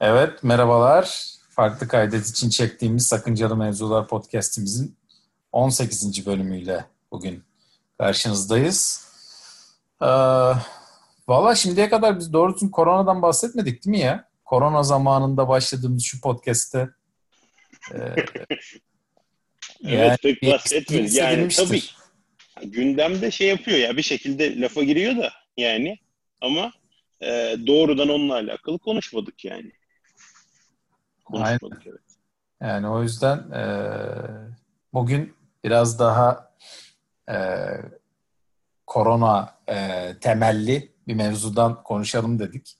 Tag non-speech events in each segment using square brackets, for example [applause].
Evet, merhabalar. Farklı kaydet için çektiğimiz Sakıncalı Mevzular podcast'imizin 18. bölümüyle bugün karşınızdayız. Ee, Valla şimdiye kadar biz doğrusu koronadan bahsetmedik değil mi ya? Korona zamanında başladığımız şu podcast'te. Ee, [laughs] evet pek bahsetmedik. Yani tabii gündemde şey yapıyor ya bir şekilde lafa giriyor da yani ama e, doğrudan onunla alakalı konuşmadık yani. Konuşmadık Aynen. evet. Yani o yüzden e, bugün biraz daha e, korona e, temelli bir mevzudan konuşalım dedik.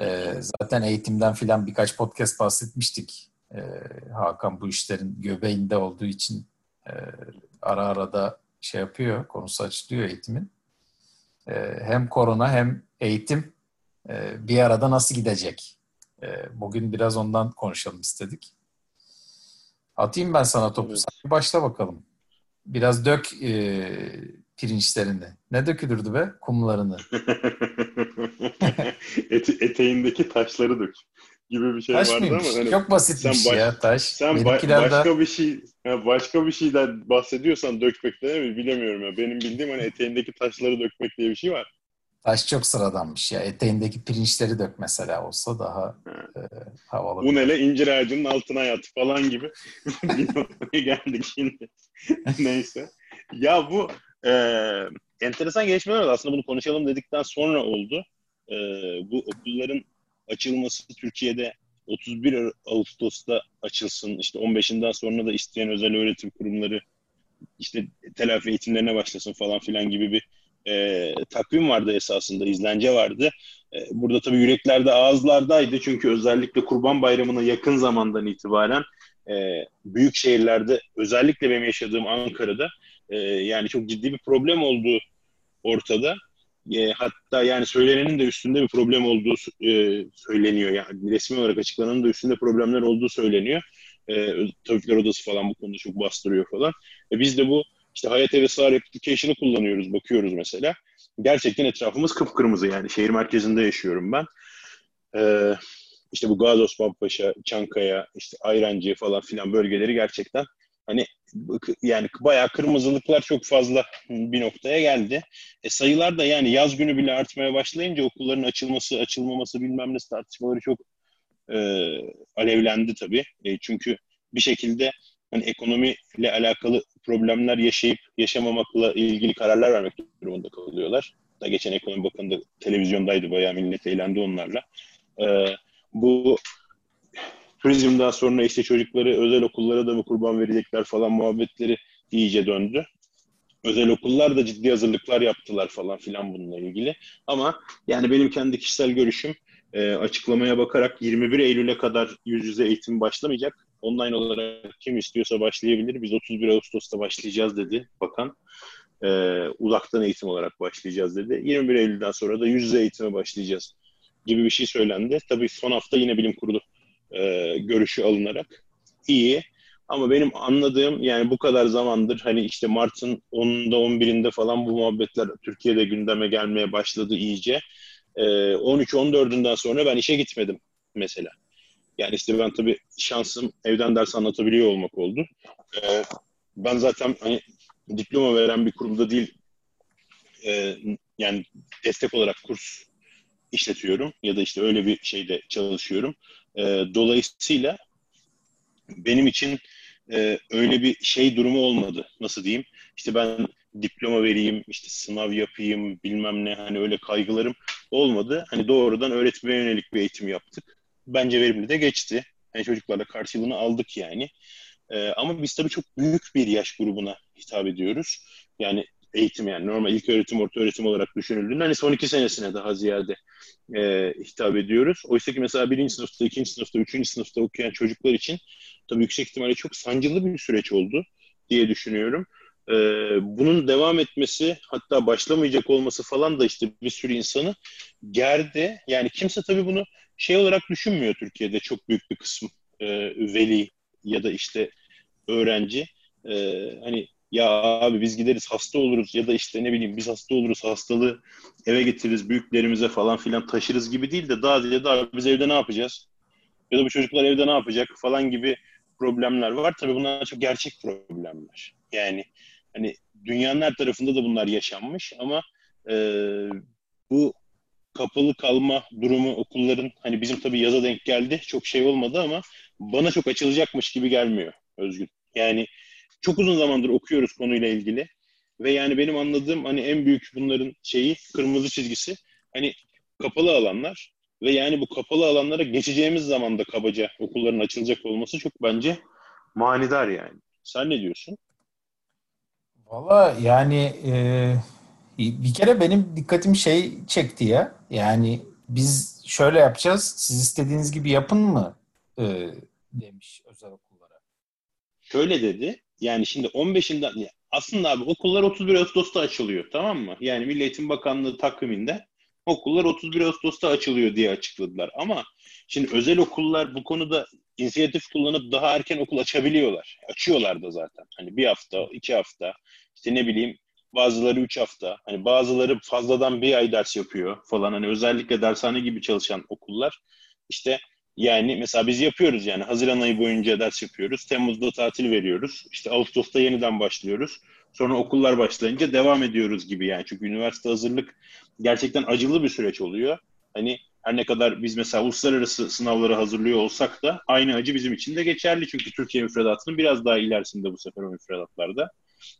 E, zaten eğitimden filan birkaç podcast bahsetmiştik. E, Hakan bu işlerin göbeğinde olduğu için e, ara ara da şey yapıyor, konusu açılıyor eğitimin. E, hem korona hem eğitim e, bir arada nasıl gidecek? E, bugün biraz ondan konuşalım istedik. Atayım ben sana topu. Evet. Sen başla bakalım. Biraz dök e, pirinçlerini. Ne dökülürdü be? Kumlarını. [laughs] Ete, eteğindeki taşları dök gibi bir şey taş vardı mıymış? ama hani çok basitmiş sen baş, ya taş. Sen ba- başka bir şey başka bir şeyden bahsediyorsan dökmekte değil mi? Bilemiyorum ya. Benim bildiğim hani eteğindeki taşları dökmek diye bir şey var. Taş çok sıradanmış ya. Eteğindeki pirinçleri dök mesela olsa daha e, havalı. Bu nele incir ağacının altına yat falan gibi [laughs] bir noktaya geldik şimdi. [laughs] Neyse. Ya bu e, enteresan gelişmeler oldu. Aslında bunu konuşalım dedikten sonra oldu. E, bu okulların açılması Türkiye'de 31 Ağustos'ta açılsın. İşte 15'inden sonra da isteyen özel öğretim kurumları işte telafi eğitimlerine başlasın falan filan gibi bir e, takvim vardı esasında, izlence vardı. E, burada tabii yüreklerde ağızlardaydı çünkü özellikle Kurban Bayramı'na yakın zamandan itibaren e, büyük şehirlerde özellikle benim yaşadığım Ankara'da e, yani çok ciddi bir problem olduğu ortada. E, hatta yani söylenenin de üstünde bir problem olduğu e, söyleniyor. Yani resmi olarak açıklananın da üstünde problemler olduğu söyleniyor. E, Tabipler Odası falan bu konuda çok bastırıyor falan. E, biz de bu işte Hayat Sağ Application'ı kullanıyoruz, bakıyoruz mesela. Gerçekten etrafımız kıpkırmızı yani. Şehir merkezinde yaşıyorum ben. Ee, işte bu Gazi Osman Paşa, Çankaya, işte Ayrancı falan filan bölgeleri gerçekten hani yani bayağı kırmızılıklar çok fazla bir noktaya geldi. E sayılar da yani yaz günü bile artmaya başlayınca okulların açılması, açılmaması bilmem ne tartışmaları çok e, alevlendi tabii. E, çünkü bir şekilde hani ekonomiyle alakalı problemler yaşayıp yaşamamakla ilgili kararlar vermek durumunda kalıyorlar. Da geçen ekonomi bakanı da televizyondaydı bayağı millet eğlendi onlarla. Ee, bu turizm daha sonra işte çocukları özel okullara da mı kurban verecekler falan muhabbetleri iyice döndü. Özel okullar da ciddi hazırlıklar yaptılar falan filan bununla ilgili. Ama yani benim kendi kişisel görüşüm e, açıklamaya bakarak 21 Eylül'e kadar yüz yüze eğitim başlamayacak online olarak kim istiyorsa başlayabilir. Biz 31 Ağustos'ta başlayacağız dedi bakan. E, uzaktan eğitim olarak başlayacağız dedi. 21 Eylül'den sonra da yüz yüze eğitime başlayacağız gibi bir şey söylendi. Tabii son hafta yine bilim kurulu e, görüşü alınarak iyi. Ama benim anladığım yani bu kadar zamandır hani işte Mart'ın 10'unda 11'inde falan bu muhabbetler Türkiye'de gündeme gelmeye başladı iyice. E, 13-14'ünden sonra ben işe gitmedim mesela. Yani işte ben tabii şansım evden ders anlatabiliyor olmak oldu. Ee, ben zaten hani diploma veren bir kurumda değil e, yani destek olarak kurs işletiyorum ya da işte öyle bir şeyde çalışıyorum. E, dolayısıyla benim için e, öyle bir şey durumu olmadı. Nasıl diyeyim? İşte ben diploma vereyim, işte sınav yapayım, bilmem ne hani öyle kaygılarım olmadı. Hani doğrudan öğretmeye yönelik bir eğitim yaptık bence verimli de geçti. Yani çocuklarla karşılığını aldık yani. E, ama biz tabii çok büyük bir yaş grubuna hitap ediyoruz. Yani eğitim yani normal ilk öğretim, orta öğretim olarak düşünüldüğünde hani son iki senesine daha ziyade e, hitap ediyoruz. Oysa ki mesela birinci sınıfta, ikinci sınıfta, üçüncü sınıfta okuyan çocuklar için tabii yüksek ihtimalle çok sancılı bir süreç oldu diye düşünüyorum. Ee, bunun devam etmesi hatta başlamayacak olması falan da işte bir sürü insanı gerdi. Yani kimse tabii bunu şey olarak düşünmüyor Türkiye'de çok büyük bir kısım e, veli ya da işte öğrenci. E, hani ya abi biz gideriz hasta oluruz ya da işte ne bileyim biz hasta oluruz hastalığı eve getiririz büyüklerimize falan filan taşırız gibi değil de daha diye daha biz evde ne yapacağız? Ya da bu çocuklar evde ne yapacak falan gibi problemler var. Tabii bunlar çok gerçek problemler. Yani hani dünyanın her tarafında da bunlar yaşanmış ama e, bu kapalı kalma durumu okulların hani bizim tabii yaza denk geldi. Çok şey olmadı ama bana çok açılacakmış gibi gelmiyor Özgün. Yani çok uzun zamandır okuyoruz konuyla ilgili ve yani benim anladığım hani en büyük bunların şeyi kırmızı çizgisi hani kapalı alanlar ve yani bu kapalı alanlara geçeceğimiz zaman da kabaca okulların açılacak olması çok bence manidar yani. Sen ne diyorsun? Valla yani e, bir kere benim dikkatim şey çekti ya. Yani biz şöyle yapacağız. Siz istediğiniz gibi yapın mı? E, demiş özel okullara. Şöyle dedi. Yani şimdi 15'inden aslında abi okullar 31 Ağustos'ta açılıyor tamam mı? Yani Milli Eğitim Bakanlığı takviminde okullar 31 Ağustos'ta açılıyor diye açıkladılar. Ama şimdi özel okullar bu konuda inisiyatif kullanıp daha erken okul açabiliyorlar. Açıyorlar da zaten. Hani bir hafta, iki hafta, işte ne bileyim bazıları üç hafta, hani bazıları fazladan bir ay ders yapıyor falan. Hani özellikle dershane gibi çalışan okullar işte yani mesela biz yapıyoruz yani Haziran ayı boyunca ders yapıyoruz. Temmuz'da tatil veriyoruz. İşte Ağustos'ta yeniden başlıyoruz. Sonra okullar başlayınca devam ediyoruz gibi yani. Çünkü üniversite hazırlık gerçekten acılı bir süreç oluyor. Hani her ne kadar biz mesela uluslararası sınavları hazırlıyor olsak da aynı acı bizim için de geçerli. Çünkü Türkiye müfredatının biraz daha ilerisinde bu sefer o müfredatlarda.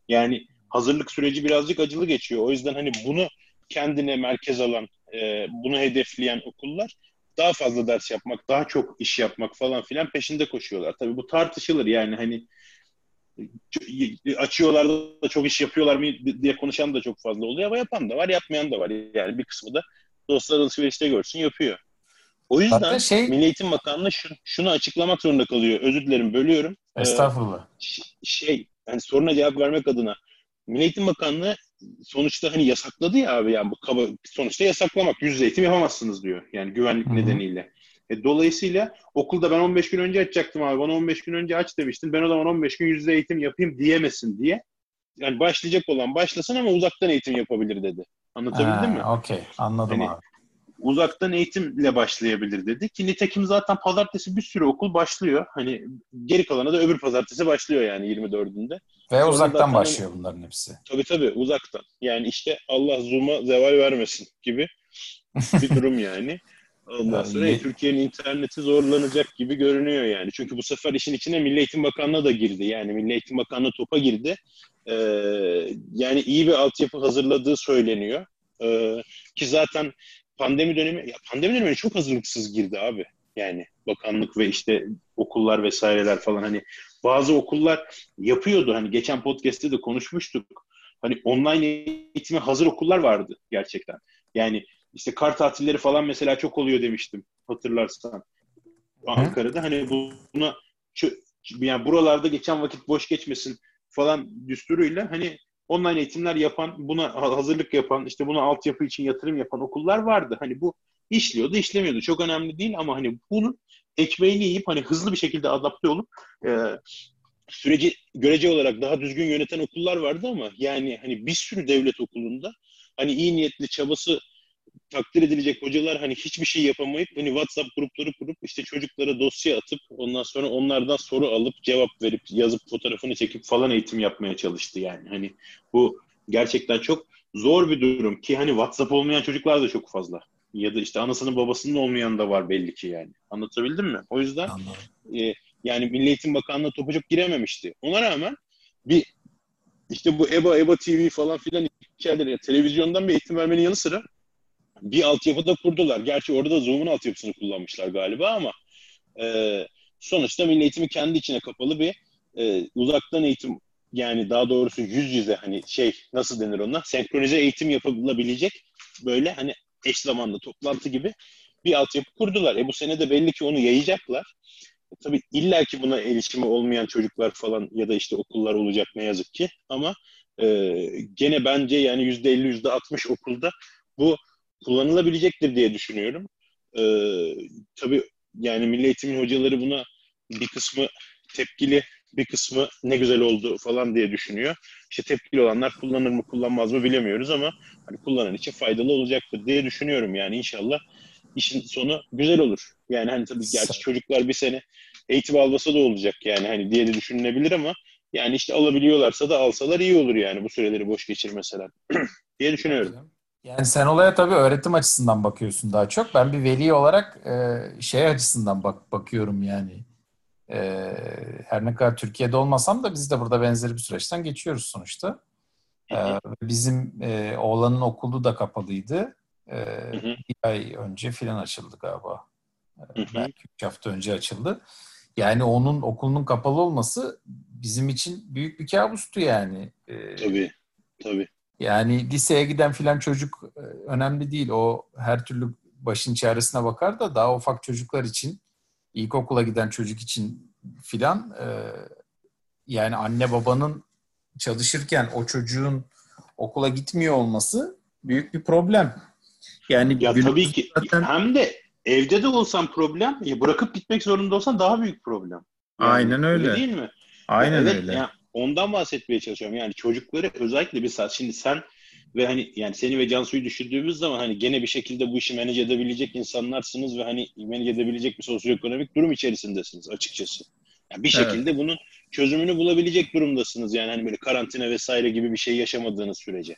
Yani hazırlık süreci birazcık acılı geçiyor. O yüzden hani bunu kendine merkez alan, e, bunu hedefleyen okullar daha fazla ders yapmak, daha çok iş yapmak falan filan peşinde koşuyorlar. Tabii bu tartışılır yani hani açıyorlar da çok iş yapıyorlar mı diye konuşan da çok fazla oluyor ama yapan da var, yapmayan da var. Yani bir kısmı da dostlar alışverişte görsün yapıyor. O yüzden şey... Milli Eğitim Bakanlığı şu, şunu açıklamak zorunda kalıyor. Özür dilerim bölüyorum. Ee, Estağfurullah. Ee, şey, yani soruna cevap vermek adına Milli Eğitim Bakanlığı sonuçta hani yasakladı ya abi yani bu kaba sonuçta yasaklamak yüz eğitim yapamazsınız diyor. Yani güvenlik Hı-hı. nedeniyle. E, dolayısıyla okulda ben 15 gün önce açacaktım abi. Bana 15 gün önce aç demiştin. Ben o zaman 15 gün yüzde eğitim yapayım diyemesin diye. Yani başlayacak olan başlasın ama uzaktan eğitim yapabilir dedi. Anlatabildim mi? Okey. Anladım hani, abi. Uzaktan eğitimle başlayabilir dedi. Ki nitekim zaten pazartesi bir sürü okul başlıyor. Hani geri kalanı da öbür pazartesi başlıyor yani 24'ünde. Ve Sonra uzaktan başlıyor bunların hepsi. Tabii tabii uzaktan. Yani işte Allah Zoom'a zeval vermesin gibi bir durum [laughs] yani. Ondan sonra yani, Türkiye'nin interneti zorlanacak gibi görünüyor yani. Çünkü bu sefer işin içine Milli Eğitim Bakanlığı da girdi. Yani Milli Eğitim Bakanlığı topa girdi. Ee, yani iyi bir altyapı hazırladığı söyleniyor. Ee, ki zaten pandemi dönemi, ya pandemi dönemi çok hazırlıksız girdi abi. Yani bakanlık ve işte okullar vesaireler falan hani bazı okullar yapıyordu. Hani geçen podcast'te de konuşmuştuk. Hani online eğitime hazır okullar vardı gerçekten. Yani işte kar tatilleri falan mesela çok oluyor demiştim hatırlarsan. Ankara'da hani buna yani buralarda geçen vakit boş geçmesin falan düsturuyla hani online eğitimler yapan, buna hazırlık yapan, işte buna altyapı için yatırım yapan okullar vardı. Hani bu işliyordu, işlemiyordu. Çok önemli değil ama hani bunun ekmeğini yiyip hani hızlı bir şekilde adapte olup e, süreci görece olarak daha düzgün yöneten okullar vardı ama yani hani bir sürü devlet okulunda hani iyi niyetli çabası takdir edilecek hocalar hani hiçbir şey yapamayıp hani WhatsApp grupları kurup işte çocuklara dosya atıp ondan sonra onlardan soru alıp cevap verip yazıp fotoğrafını çekip falan eğitim yapmaya çalıştı yani. Hani bu gerçekten çok zor bir durum ki hani WhatsApp olmayan çocuklar da çok fazla. Ya da işte anasının babasının olmayan da var belli ki yani. Anlatabildim mi? O yüzden e, yani Milli Eğitim Bakanlığı topucuk girememişti. Ona rağmen bir işte bu EBA, EBA TV falan filan hikayeleri, televizyondan bir eğitim vermenin yanı sıra bir altyapı da kurdular. Gerçi orada da Zoom'un altyapısını kullanmışlar galiba ama e, sonuçta milli eğitimi kendi içine kapalı bir e, uzaktan eğitim yani daha doğrusu yüz yüze hani şey nasıl denir ona senkronize eğitim yapılabilecek böyle hani eş zamanlı toplantı gibi bir altyapı kurdular. E bu sene de belli ki onu yayacaklar. E, tabii illa ki buna erişimi olmayan çocuklar falan ya da işte okullar olacak ne yazık ki ama e, gene bence yani yüzde elli yüzde altmış okulda bu kullanılabilecektir diye düşünüyorum. Ee, tabii yani milli eğitimin hocaları buna bir kısmı tepkili, bir kısmı ne güzel oldu falan diye düşünüyor. İşte tepkili olanlar kullanır mı kullanmaz mı bilemiyoruz ama hani kullanan için faydalı olacaktır diye düşünüyorum yani inşallah işin sonu güzel olur. Yani hani tabii gerçi çocuklar bir sene eğitim almasa da olacak yani hani diye de düşünülebilir ama yani işte alabiliyorlarsa da alsalar iyi olur yani bu süreleri boş geçirmeseler [clears throat] diye düşünüyorum. Yani sen olaya tabii öğretim açısından bakıyorsun daha çok. Ben bir veli olarak e, şey açısından bak bakıyorum yani. E, her ne kadar Türkiye'de olmasam da biz de burada benzeri bir süreçten geçiyoruz sonuçta. E, bizim e, oğlanın okulu da kapalıydı. E, bir ay önce filan açıldı galiba. Belki üç hafta önce açıldı. Yani onun okulunun kapalı olması bizim için büyük bir kabustu yani. E, tabii, tabii. Yani liseye giden filan çocuk e, önemli değil. O her türlü başın çaresine bakar da daha ufak çocuklar için, ilkokula giden çocuk için filan e, yani anne babanın çalışırken o çocuğun okula gitmiyor olması büyük bir problem. Yani ya tabii ki zaten... hem de evde de olsan problem, ya bırakıp gitmek zorunda olsan daha büyük problem. Yani, Aynen öyle. öyle. değil mi? Aynen evet, öyle. Yani ondan bahsetmeye çalışıyorum. Yani çocukları özellikle bir saat. Şimdi sen ve hani yani seni ve Cansu'yu düşürdüğümüz zaman hani gene bir şekilde bu işi manage edebilecek insanlarsınız ve hani manage edebilecek bir sosyoekonomik durum içerisindesiniz açıkçası. Yani bir şekilde evet. bunun çözümünü bulabilecek durumdasınız. Yani hani böyle karantina vesaire gibi bir şey yaşamadığınız sürece.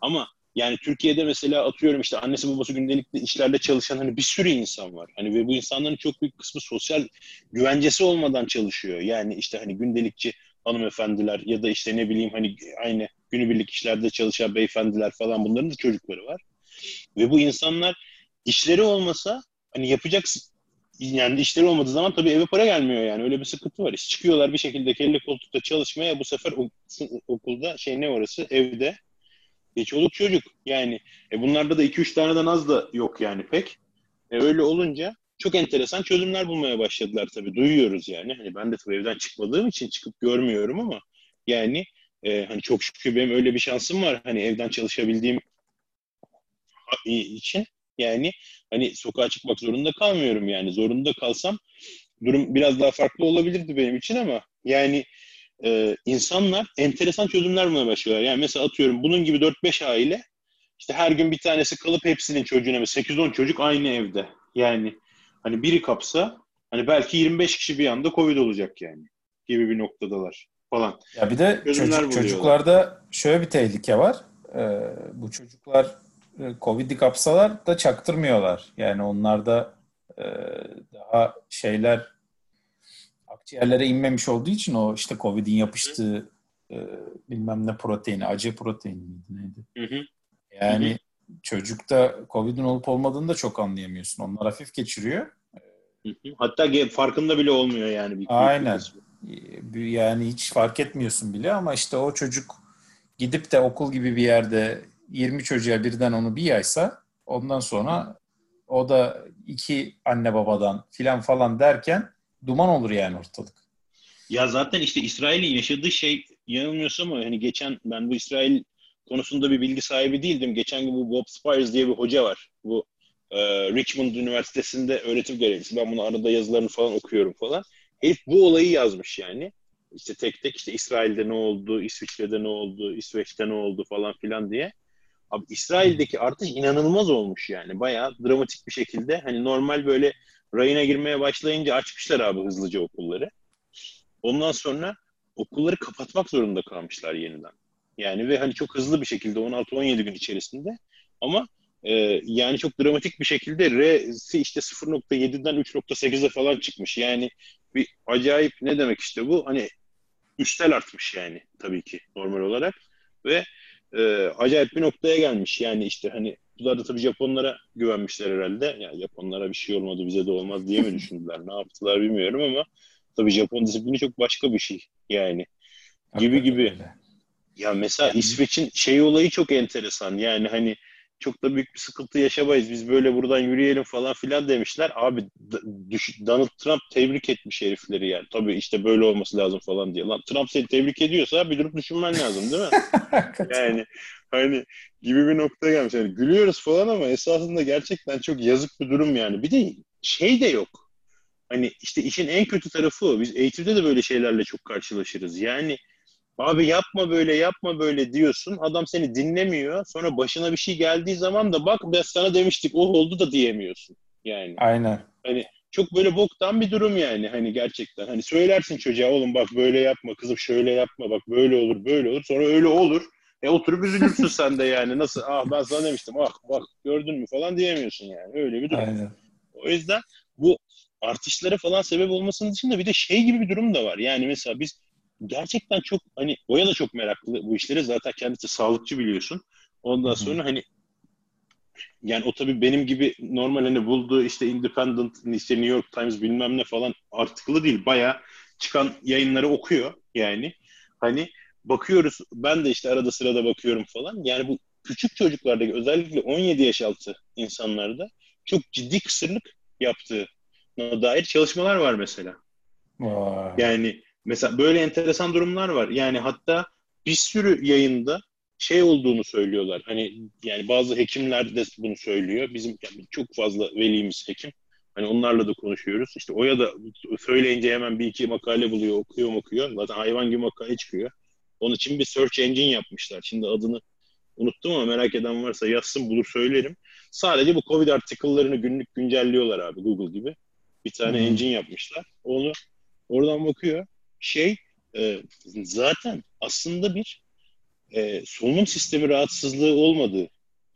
Ama yani Türkiye'de mesela atıyorum işte annesi babası gündelikli işlerde çalışan hani bir sürü insan var. Hani ve bu insanların çok büyük kısmı sosyal güvencesi olmadan çalışıyor. Yani işte hani gündelikçi hanımefendiler ya da işte ne bileyim hani aynı günübirlik işlerde çalışan beyefendiler falan bunların da çocukları var. Ve bu insanlar işleri olmasa hani yapacak yani işleri olmadığı zaman tabii eve para gelmiyor yani. Öyle bir sıkıntı var. İşte çıkıyorlar bir şekilde kelle koltukta çalışmaya bu sefer okulda şey ne orası evde e, çoluk çocuk yani. E, bunlarda da 2-3 taneden az da yok yani pek. E, öyle olunca çok enteresan çözümler bulmaya başladılar tabii. Duyuyoruz yani. Hani ben de tabii evden çıkmadığım için çıkıp görmüyorum ama yani e, hani çok şükür benim öyle bir şansım var. Hani evden çalışabildiğim için yani hani sokağa çıkmak zorunda kalmıyorum yani. Zorunda kalsam durum biraz daha farklı olabilirdi benim için ama yani e, insanlar enteresan çözümler bulmaya başlıyorlar. Yani mesela atıyorum bunun gibi 4-5 aile işte her gün bir tanesi kalıp hepsinin çocuğuna 8-10 çocuk aynı evde. Yani hani biri kapsa hani belki 25 kişi bir anda Covid olacak yani gibi bir noktadalar falan. Ya bir de çocuk, çocuklarda şöyle bir tehlike var. Ee, bu çocuklar e, Covid'i kapsalar da çaktırmıyorlar. Yani onlarda e, daha şeyler akciğerlere inmemiş olduğu için o işte Covid'in yapıştığı e, bilmem ne proteini, acı proteini miydi neydi? Hı hı. Yani hı hı. çocukta Covid'in olup olmadığını da çok anlayamıyorsun. Onlar hafif geçiriyor. Hatta farkında bile olmuyor yani. Bir Aynen. Yani hiç fark etmiyorsun bile ama işte o çocuk gidip de okul gibi bir yerde 20 çocuğa birden onu bir yaysa ondan sonra o da iki anne babadan filan falan derken duman olur yani ortalık. Ya zaten işte İsrail'in yaşadığı şey yanılmıyorsam ama hani geçen ben bu İsrail konusunda bir bilgi sahibi değildim. Geçen gün bu Bob Spires diye bir hoca var. Bu e, Richmond Üniversitesi'nde öğretim görevlisi. Ben bunu arada yazılarını falan okuyorum falan. Herif bu olayı yazmış yani. İşte tek tek işte İsrail'de ne oldu, İsviçre'de ne oldu, İsveç'te ne oldu falan filan diye. Abi İsrail'deki artış inanılmaz olmuş yani. Bayağı dramatik bir şekilde. Hani normal böyle rayına girmeye başlayınca açmışlar abi hızlıca okulları. Ondan sonra okulları kapatmak zorunda kalmışlar yeniden. Yani ve hani çok hızlı bir şekilde 16-17 gün içerisinde ama e, yani çok dramatik bir şekilde R'si işte 0.7'den 3.8'e falan çıkmış. Yani bir acayip ne demek işte bu? Hani üstel artmış yani tabii ki normal olarak ve e, acayip bir noktaya gelmiş. Yani işte hani bunlar da tabii Japonlara güvenmişler herhalde. Ya Japonlara bir şey olmadı bize de olmaz diye mi [laughs] düşündüler? ne yaptılar bilmiyorum ama tabii Japon disiplini çok başka bir şey yani. Gibi gibi. Ya mesela yani... İsveç'in şey olayı çok enteresan. Yani hani çok da büyük bir sıkıntı yaşamayız. Biz böyle buradan yürüyelim falan filan demişler. Abi Donald Trump tebrik etmiş herifleri yani. Tabii işte böyle olması lazım falan diye. Lan Trump seni tebrik ediyorsa bir durup düşünmen lazım değil mi? [laughs] yani hani gibi bir nokta gelmiş. Yani gülüyoruz falan ama esasında gerçekten çok yazık bir durum yani. Bir de şey de yok. Hani işte işin en kötü tarafı o. Biz eğitimde de böyle şeylerle çok karşılaşırız. Yani Abi yapma böyle yapma böyle diyorsun. Adam seni dinlemiyor. Sonra başına bir şey geldiği zaman da bak ben sana demiştik o oldu da diyemiyorsun. Yani. Aynen. Hani çok böyle boktan bir durum yani hani gerçekten. Hani söylersin çocuğa oğlum bak böyle yapma kızım şöyle yapma bak böyle olur böyle olur. Sonra öyle olur. E oturup üzülürsün sen de yani. Nasıl ah ben sana demiştim ah bak gördün mü falan diyemiyorsun yani. Öyle bir durum. Aynen. O yüzden bu artışlara falan sebep olmasının dışında bir de şey gibi bir durum da var. Yani mesela biz gerçekten çok hani Oya da çok meraklı bu işleri. Zaten kendisi sağlıkçı biliyorsun. Ondan sonra hani yani o tabii benim gibi normal hani bulduğu işte Independent, işte New York Times bilmem ne falan artıklı değil. Baya çıkan yayınları okuyor yani. Hani bakıyoruz ben de işte arada sırada bakıyorum falan. Yani bu küçük çocuklardaki özellikle 17 yaş altı insanlarda çok ciddi kısırlık yaptığına dair çalışmalar var mesela. Vay. Yani mesela böyle enteresan durumlar var. Yani hatta bir sürü yayında şey olduğunu söylüyorlar. Hani yani bazı hekimler de bunu söylüyor. Bizim yani çok fazla velimiz hekim. Hani onlarla da konuşuyoruz. İşte Oya da söyleyince hemen bir iki makale buluyor, okuyor okuyor. Zaten hayvan gibi makale çıkıyor. Onun için bir search engine yapmışlar. Şimdi adını unuttum ama merak eden varsa yazsın bulur söylerim. Sadece bu Covid article'larını günlük güncelliyorlar abi Google gibi. Bir tane hmm. engine yapmışlar. Onu oradan bakıyor. Şey e, zaten aslında bir e, solunum sistemi rahatsızlığı olmadığı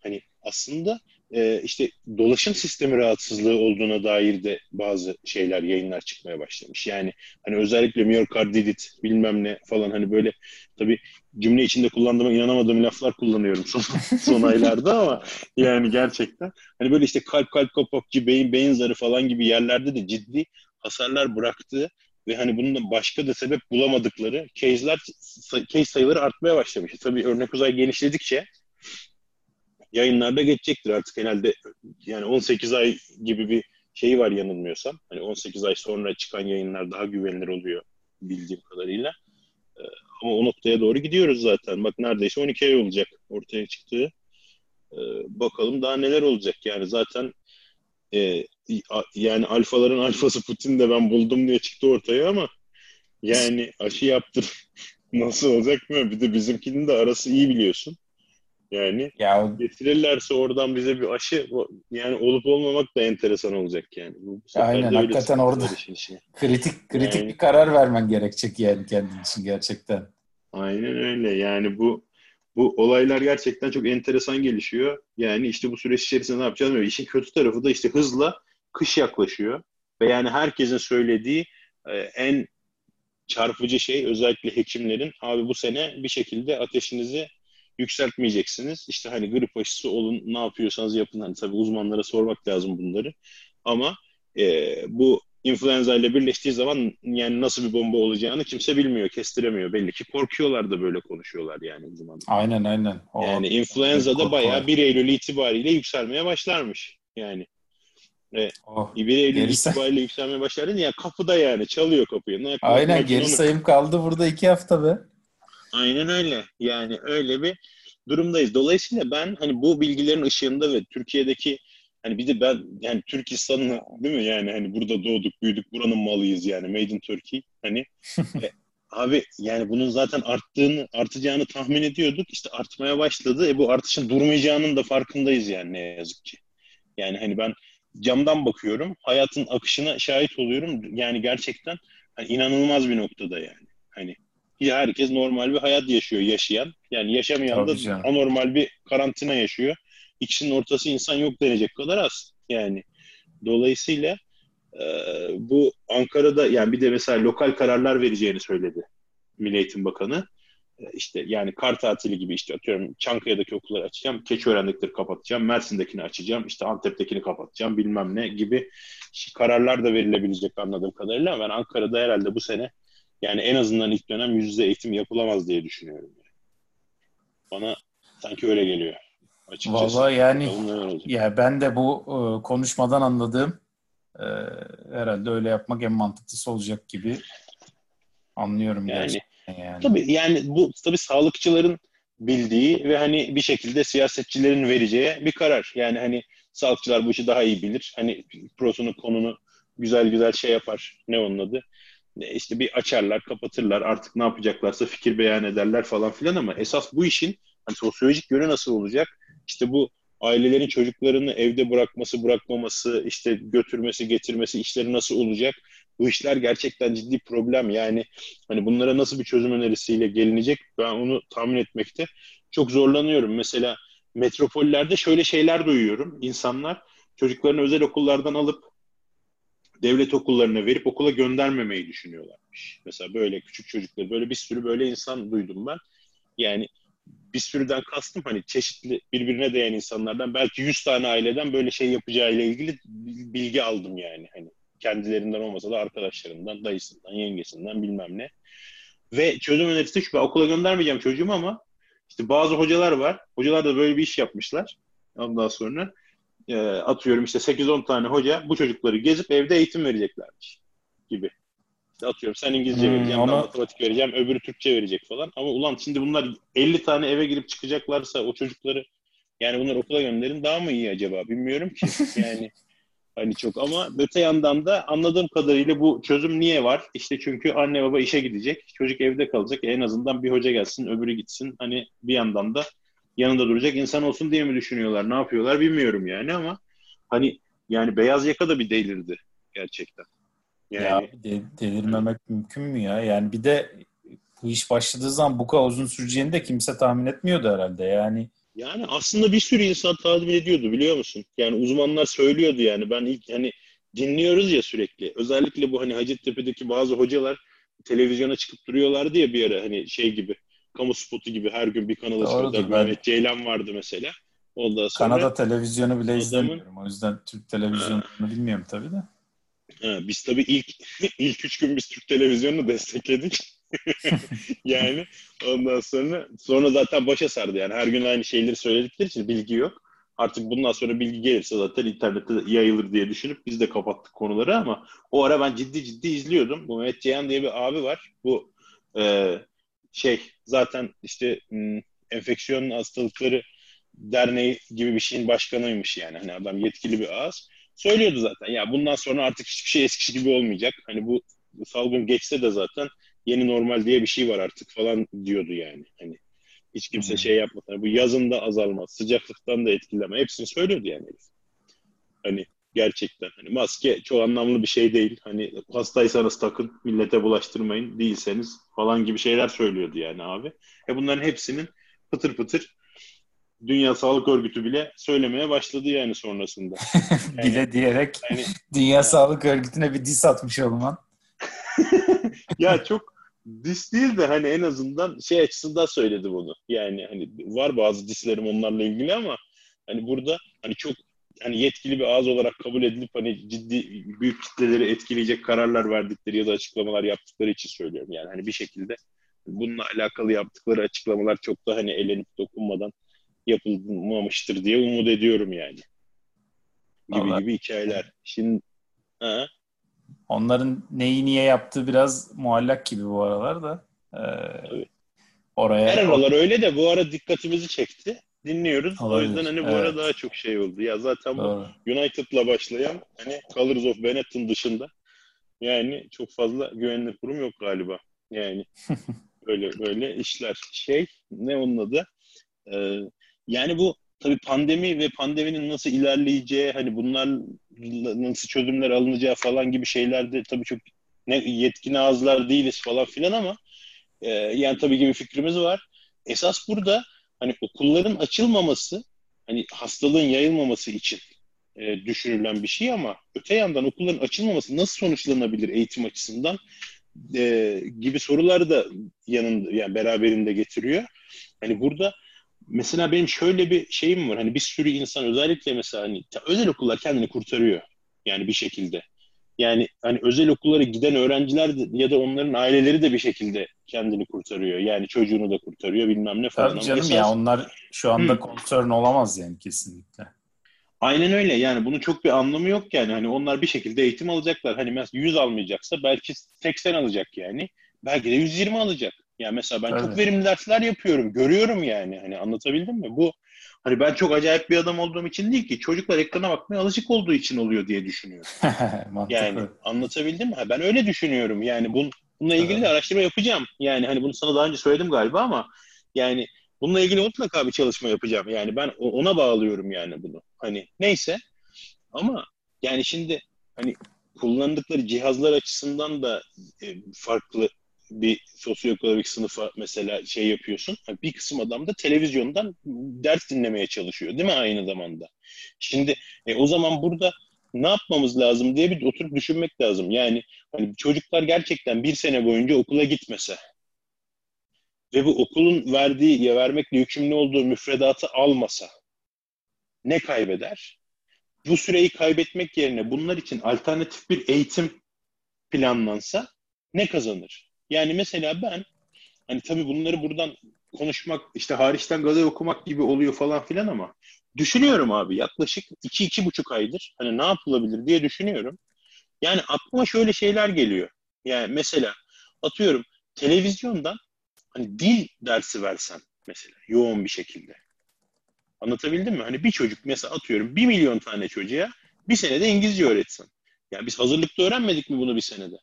hani aslında e, işte dolaşım sistemi rahatsızlığı olduğuna dair de bazı şeyler yayınlar çıkmaya başlamış. Yani hani özellikle miyokardidit bilmem ne falan hani böyle tabii cümle içinde kullandığıma inanamadığım laflar kullanıyorum son, [laughs] son aylarda ama yani gerçekten hani böyle işte kalp kalp kapakçı beyin beyin zarı falan gibi yerlerde de ciddi hasarlar bıraktığı ve hani bunun başka da sebep bulamadıkları case'ler case sayıları artmaya başlamış. Tabii örnek uzay genişledikçe yayınlarda geçecektir artık herhalde yani 18 ay gibi bir şeyi var yanılmıyorsam. Hani 18 ay sonra çıkan yayınlar daha güvenilir oluyor bildiğim kadarıyla. Ee, ama o noktaya doğru gidiyoruz zaten. Bak neredeyse 12 ay olacak ortaya çıktığı. Ee, bakalım daha neler olacak. Yani zaten e, yani alfaların alfası Putin de ben buldum diye çıktı ortaya ama yani aşı yaptır [laughs] nasıl olacak mı? Bir de bizimkinin de arası iyi biliyorsun. Yani ya, getirirlerse oradan bize bir aşı yani olup olmamak da enteresan olacak yani. Bu aynen hakikaten orada [laughs] kritik kritik yani, bir karar vermen gerekecek yani kendin için gerçekten. Aynen öyle yani bu bu olaylar gerçekten çok enteresan gelişiyor. Yani işte bu süreç içerisinde ne yapacağız? Böyle. İşin kötü tarafı da işte hızla kış yaklaşıyor. Ve yani herkesin söylediği e, en çarpıcı şey özellikle hekimlerin abi bu sene bir şekilde ateşinizi yükseltmeyeceksiniz. İşte hani grip aşısı olun ne yapıyorsanız yapın. Hani tabii uzmanlara sormak lazım bunları. Ama e, bu influenza ile birleştiği zaman yani nasıl bir bomba olacağını kimse bilmiyor, kestiremiyor. Belli ki korkuyorlar da böyle konuşuyorlar yani uzmanlar. Aynen aynen. O, yani influenza da bayağı 1 Eylül itibariyle yükselmeye başlarmış. Yani e, oh, 1 Eylül itibariyle yükselmeye başlardı. Yani kapıda yani çalıyor kapıyı. Ne, aynen geri onu... sayım kaldı burada iki hafta be. Aynen öyle. Yani öyle bir durumdayız. Dolayısıyla ben hani bu bilgilerin ışığında ve Türkiye'deki hani bir de ben yani Türk insanı değil mi yani hani burada doğduk büyüdük buranın malıyız yani made in Turkey hani [laughs] e, abi yani bunun zaten arttığını artacağını tahmin ediyorduk işte artmaya başladı e bu artışın durmayacağının da farkındayız yani ne yazık ki yani hani ben camdan bakıyorum hayatın akışına şahit oluyorum yani gerçekten hani inanılmaz bir noktada yani hani herkes normal bir hayat yaşıyor yaşayan. Yani yaşamayan Tabii da canım. anormal bir karantina yaşıyor. İkisinin ortası insan yok denecek kadar az. Yani dolayısıyla e, bu Ankara'da yani bir de mesela lokal kararlar vereceğini söyledi Milli Eğitim Bakanı. E, işte yani kar tatili gibi işte atıyorum Çankaya'daki okulları açacağım, Keçiören'dekileri kapatacağım, Mersin'dekini açacağım, işte Antep'tekini kapatacağım bilmem ne gibi kararlar da verilebilecek anladığım kadarıyla. Ben Ankara'da herhalde bu sene yani en azından ilk dönem yüz yüze eğitim yapılamaz diye düşünüyorum. Bana sanki öyle geliyor. Açıkçası. Vallahi yani ya ben de bu e, konuşmadan anladığım e, herhalde öyle yapmak en mantıklısı olacak gibi anlıyorum yani. Gerçekten yani. Tabii yani bu tabii sağlıkçıların bildiği ve hani bir şekilde siyasetçilerin vereceği bir karar. Yani hani sağlıkçılar bu işi daha iyi bilir. Hani prosunu konunu güzel güzel şey yapar. Ne onun adı? işte bir açarlar, kapatırlar. Artık ne yapacaklarsa fikir beyan ederler falan filan ama esas bu işin hani sosyolojik yönü nasıl olacak? İşte bu ailelerin çocuklarını evde bırakması, bırakmaması, işte götürmesi, getirmesi işleri nasıl olacak? Bu işler gerçekten ciddi problem. Yani hani bunlara nasıl bir çözüm önerisiyle gelinecek? Ben onu tahmin etmekte çok zorlanıyorum. Mesela metropollerde şöyle şeyler duyuyorum. İnsanlar çocuklarını özel okullardan alıp devlet okullarına verip okula göndermemeyi düşünüyorlarmış. Mesela böyle küçük çocukları, böyle bir sürü böyle insan duydum ben. Yani bir sürüden kastım hani çeşitli birbirine değen insanlardan belki 100 tane aileden böyle şey yapacağıyla ilgili bilgi aldım yani. Hani kendilerinden olmasa da arkadaşlarından, dayısından, yengesinden bilmem ne. Ve çözüm önerisi şu ben okula göndermeyeceğim çocuğumu ama işte bazı hocalar var. Hocalar da böyle bir iş yapmışlar. Ondan sonra e, atıyorum işte 8-10 tane hoca bu çocukları gezip evde eğitim vereceklermiş gibi. İşte atıyorum sen İngilizce hmm, vereceğim, ben matematik vereceğim, öbürü Türkçe verecek falan. Ama ulan şimdi bunlar 50 tane eve girip çıkacaklarsa o çocukları yani bunlar okula gönderin daha mı iyi acaba bilmiyorum ki. [laughs] Yani hani çok ama öte yandan da anladığım kadarıyla bu çözüm niye var? İşte çünkü anne baba işe gidecek, çocuk evde kalacak. En azından bir hoca gelsin, öbürü gitsin. Hani bir yandan da yanında duracak insan olsun diye mi düşünüyorlar? Ne yapıyorlar bilmiyorum yani ama hani yani beyaz yaka da bir delirdi gerçekten. Yani... Ya de, delirmemek mümkün mü ya? Yani bir de bu iş başladığı zaman bu kadar uzun süreceğini de kimse tahmin etmiyordu herhalde. Yani yani aslında bir sürü insan tahmin ediyordu biliyor musun? Yani uzmanlar söylüyordu yani. Ben ilk hani dinliyoruz ya sürekli. Özellikle bu hani Hacettepe'deki bazı hocalar televizyona çıkıp duruyorlardı ya bir ara hani şey gibi kamu spotu gibi her gün bir kanala çıkıyorlar. Mehmet Ceylan vardı mesela. Ondan sonra Kanada televizyonu bile adamın, izlemiyorum. O yüzden Türk televizyonunu bilmiyorum tabii de. Ha, biz tabii ilk [laughs] ilk üç gün biz Türk televizyonunu destekledik. [laughs] yani ondan sonra sonra zaten başa sardı yani her gün aynı şeyleri söyledikleri için bilgi yok. Artık bundan sonra bilgi gelirse zaten internette yayılır diye düşünüp biz de kapattık konuları ama o ara ben ciddi ciddi izliyordum. Bu Mehmet Ceyhan diye bir abi var. Bu e, şey zaten işte m, enfeksiyon hastalıkları derneği gibi bir şeyin başkanıymış yani. Hani adam yetkili bir ağız. Söylüyordu zaten ya bundan sonra artık hiçbir şey eskisi gibi olmayacak. Hani bu, bu salgın geçse de zaten yeni normal diye bir şey var artık falan diyordu yani. Hani hiç kimse hmm. şey yapmadı. Hani bu yazın da azalmaz, sıcaklıktan da etkileme. Hepsini söylüyordu yani. Hani gerçekten. Hani maske çok anlamlı bir şey değil. Hani hastaysanız takın, millete bulaştırmayın, değilseniz falan gibi şeyler söylüyordu yani abi. E bunların hepsinin pıtır pıtır Dünya Sağlık Örgütü bile söylemeye başladı yani sonrasında. [laughs] Yani, bile diyerek yani, Dünya yani. Sağlık Örgütü'ne bir dis atmış olman. [laughs] ya çok dis değil de hani en azından şey açısından söyledi bunu. Yani hani var bazı dislerim onlarla ilgili ama hani burada hani çok hani yetkili bir ağız olarak kabul edilip hani ciddi büyük kitleleri etkileyecek kararlar verdikleri ya da açıklamalar yaptıkları için söylüyorum. Yani hani bir şekilde bununla alakalı yaptıkları açıklamalar çok da hani elenip dokunmadan yapılmamıştır diye umut ediyorum yani. Gibi Vallahi. gibi hikayeler. Şimdi ha? Onların neyi niye yaptığı biraz muallak gibi bu aralar da. Ee, oraya Her aralar öyle de bu ara dikkatimizi çekti dinliyoruz. Olabilir. O yüzden hani bu evet. ara daha çok şey oldu. Ya zaten Doğru. bu United'la başlayan hani Colors of Benetton dışında yani çok fazla güvenli kurum yok galiba. Yani [laughs] böyle böyle işler. Şey ne onun adı? Ee, yani bu tabii pandemi ve pandeminin nasıl ilerleyeceği hani bunlar nasıl çözümler alınacağı falan gibi şeylerde tabii çok ne yetkin ağızlar değiliz falan filan ama e, yani tabii gibi fikrimiz var. Esas burada hani okulların açılmaması hani hastalığın yayılmaması için e, düşünülen bir şey ama öte yandan okulların açılmaması nasıl sonuçlanabilir eğitim açısından e, gibi soruları da yanında yani beraberinde getiriyor. Hani burada mesela benim şöyle bir şeyim var. Hani bir sürü insan özellikle mesela hani özel okullar kendini kurtarıyor. Yani bir şekilde. Yani hani özel okullara giden öğrenciler de, ya da onların aileleri de bir şekilde kendini kurtarıyor. Yani çocuğunu da kurtarıyor bilmem ne falan. Tabii canım esas... ya onlar şu anda concern olamaz yani kesinlikle. Aynen öyle yani bunun çok bir anlamı yok yani. Hani onlar bir şekilde eğitim alacaklar. Hani mesela 100 almayacaksa belki 80 alacak yani. Belki de 120 alacak. Yani mesela ben Tabii. çok verimli dersler yapıyorum. Görüyorum yani. Hani anlatabildim mi? Bu Hani ben çok acayip bir adam olduğum için değil ki. Çocuklar ekrana bakmaya alışık olduğu için oluyor diye düşünüyorum. [laughs] yani anlatabildim mi? Ben öyle düşünüyorum. Yani bun, bununla ilgili de araştırma yapacağım. Yani hani bunu sana daha önce söyledim galiba ama yani bununla ilgili mutlaka bir çalışma yapacağım. Yani ben ona bağlıyorum yani bunu. Hani neyse ama yani şimdi hani kullandıkları cihazlar açısından da e, farklı bir sosyoekonomik sınıfa mesela şey yapıyorsun. Bir kısım adam da televizyondan ders dinlemeye çalışıyor değil mi aynı zamanda? Şimdi e, o zaman burada ne yapmamız lazım diye bir oturup düşünmek lazım. Yani hani çocuklar gerçekten bir sene boyunca okula gitmese ve bu okulun verdiği ya vermekle yükümlü olduğu müfredatı almasa ne kaybeder? Bu süreyi kaybetmek yerine bunlar için alternatif bir eğitim planlansa ne kazanır? Yani mesela ben hani tabii bunları buradan konuşmak işte hariçten gazete okumak gibi oluyor falan filan ama düşünüyorum abi yaklaşık iki iki buçuk aydır hani ne yapılabilir diye düşünüyorum. Yani aklıma şöyle şeyler geliyor. Yani mesela atıyorum televizyondan hani dil dersi versen mesela yoğun bir şekilde. Anlatabildim mi? Hani bir çocuk mesela atıyorum bir milyon tane çocuğa bir senede İngilizce öğretsen. Yani biz hazırlıkta öğrenmedik mi bunu bir senede?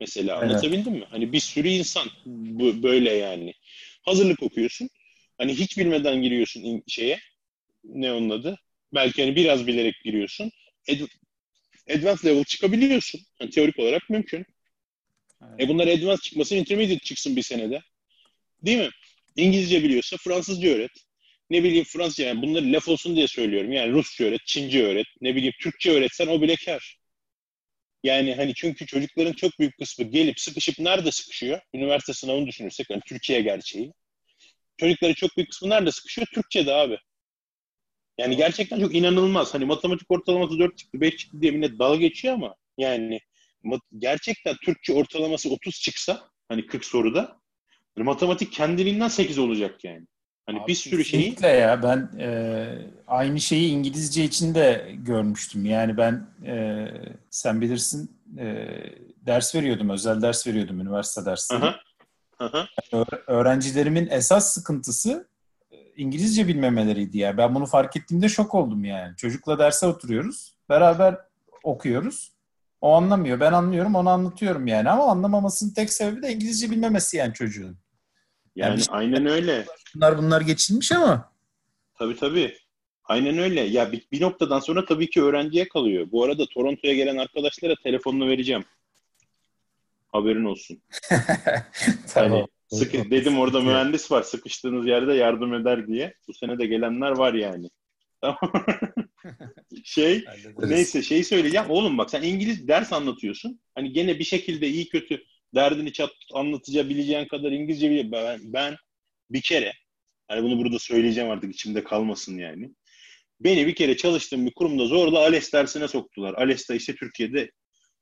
Mesela evet. anlatabildim mi? Hani bir sürü insan bu, böyle yani. Hazırlık okuyorsun. Hani hiç bilmeden giriyorsun şeye. Ne onun adı? Belki hani biraz bilerek giriyorsun. Ad- advanced level çıkabiliyorsun. Yani teorik olarak mümkün. Evet. E bunlar advanced çıkması intermediate çıksın bir senede. Değil mi? İngilizce biliyorsa Fransızca öğret. Ne bileyim Fransızca yani bunları laf olsun diye söylüyorum. Yani Rusça öğret, Çince öğret, ne bileyim Türkçe öğretsen o bile kar. Yani hani çünkü çocukların çok büyük kısmı gelip sıkışıp nerede sıkışıyor? Üniversite sınavını düşünürsek hani Türkiye gerçeği. Çocukların çok büyük kısmı nerede sıkışıyor? Türkçe'de abi. Yani gerçekten çok inanılmaz. Hani matematik ortalaması 4 çıktı, 5 çıktı diye millet dalga geçiyor ama yani gerçekten Türkçe ortalaması 30 çıksa hani 40 soruda hani matematik kendiliğinden 8 olacak yani. Hani Abi bir sürü şeyi... ya ben e, aynı şeyi İngilizce için de görmüştüm. Yani ben e, sen bilirsin e, ders veriyordum, özel ders veriyordum üniversite dersleri. öğrencilerimin esas sıkıntısı e, İngilizce bilmemeleriydi ya. Ben bunu fark ettiğimde şok oldum yani. Çocukla derse oturuyoruz, beraber okuyoruz. O anlamıyor, ben anlıyorum, onu anlatıyorum yani. Ama anlamamasının tek sebebi de İngilizce bilmemesi yani çocuğun. Yani, yani aynen öyle. Bunlar bunlar geçilmiş ama. Tabii tabii. Aynen öyle. Ya bir, bir noktadan sonra tabii ki öğrenciye kalıyor. Bu arada Toronto'ya gelen arkadaşlara telefonunu vereceğim. Haberin olsun. [laughs] tamam. Hani sıkı, dedim orada mühendis var. Sıkıştığınız yerde yardım eder diye. Bu sene de gelenler var yani. [laughs] şey neyse şey söyleyeceğim. Oğlum bak sen İngiliz ders anlatıyorsun. Hani gene bir şekilde iyi kötü derdini çat anlatabileceğin kadar İngilizce bile ben, ben bir kere hani bunu burada söyleyeceğim artık içimde kalmasın yani. Beni bir kere çalıştığım bir kurumda zorla ALES dersine soktular. ALES de işte Türkiye'de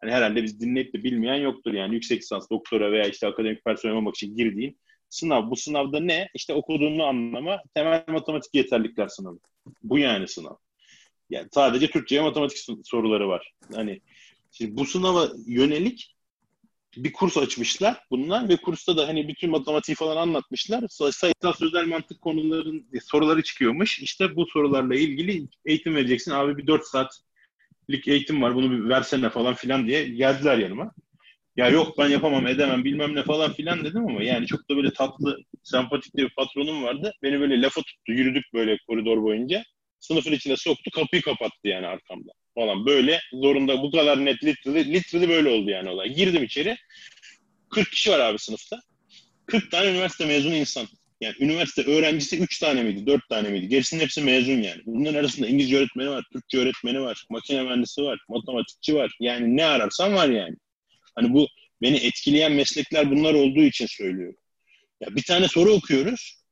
hani herhalde biz dinleyip de bilmeyen yoktur yani yüksek lisans, doktora veya işte akademik personel olmak için girdiğin sınav. Bu sınavda ne? İşte okuduğunu anlama, temel matematik yeterlikler sınavı. Bu yani sınav. Yani sadece Türkçe matematik soruları var. Hani şimdi bu sınava yönelik bir kurs açmışlar bunlar ve kursta da hani bütün matematiği falan anlatmışlar. Sayısal sözel mantık konuların soruları çıkıyormuş. İşte bu sorularla ilgili eğitim vereceksin. Abi bir 4 saatlik eğitim var bunu bir versene falan filan diye geldiler yanıma. Ya yok ben yapamam edemem bilmem ne falan filan dedim ama yani çok da böyle tatlı sempatik bir patronum vardı. Beni böyle lafa tuttu yürüdük böyle koridor boyunca. Sınıfın içine soktu kapıyı kapattı yani arkamda falan böyle zorunda bu kadar net literally, literally böyle oldu yani olay. Girdim içeri. 40 kişi var abi sınıfta. 40 tane üniversite mezunu insan. Yani üniversite öğrencisi 3 tane miydi, 4 tane miydi? Gerisinin hepsi mezun yani. Bunların arasında İngilizce öğretmeni var, Türkçe öğretmeni var, makine mühendisi var, matematikçi var. Yani ne ararsan var yani. Hani bu beni etkileyen meslekler bunlar olduğu için söylüyorum. Ya bir tane soru okuyoruz.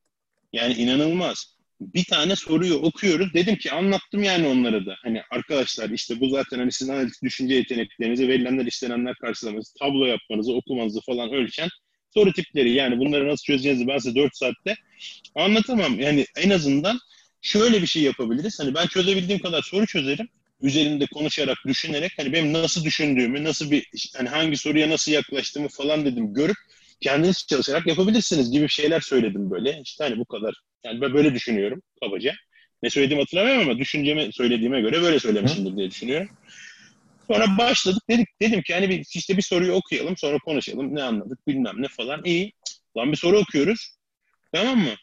Yani inanılmaz bir tane soruyu okuyoruz. Dedim ki anlattım yani onlara da. Hani arkadaşlar işte bu zaten hani sizin analitik düşünce yeteneklerinizi, verilenler istenenler karşılamanızı, tablo yapmanızı, okumanızı falan ölçen soru tipleri. Yani bunları nasıl çözeceğinizi ben size 4 saatte anlatamam. Yani en azından şöyle bir şey yapabiliriz. Hani ben çözebildiğim kadar soru çözerim. Üzerinde konuşarak, düşünerek hani benim nasıl düşündüğümü, nasıl bir hani hangi soruya nasıl yaklaştığımı falan dedim görüp kendiniz çalışarak yapabilirsiniz gibi şeyler söyledim böyle. İşte hani bu kadar. Yani ben böyle düşünüyorum kabaca. Ne söylediğimi hatırlamıyorum ama düşüncemi söylediğime göre böyle söylemişimdir diye düşünüyorum. Sonra başladık dedik dedim ki hani bir, işte bir soruyu okuyalım sonra konuşalım ne anladık bilmem ne falan. İyi. Lan bir soru okuyoruz. Tamam mı?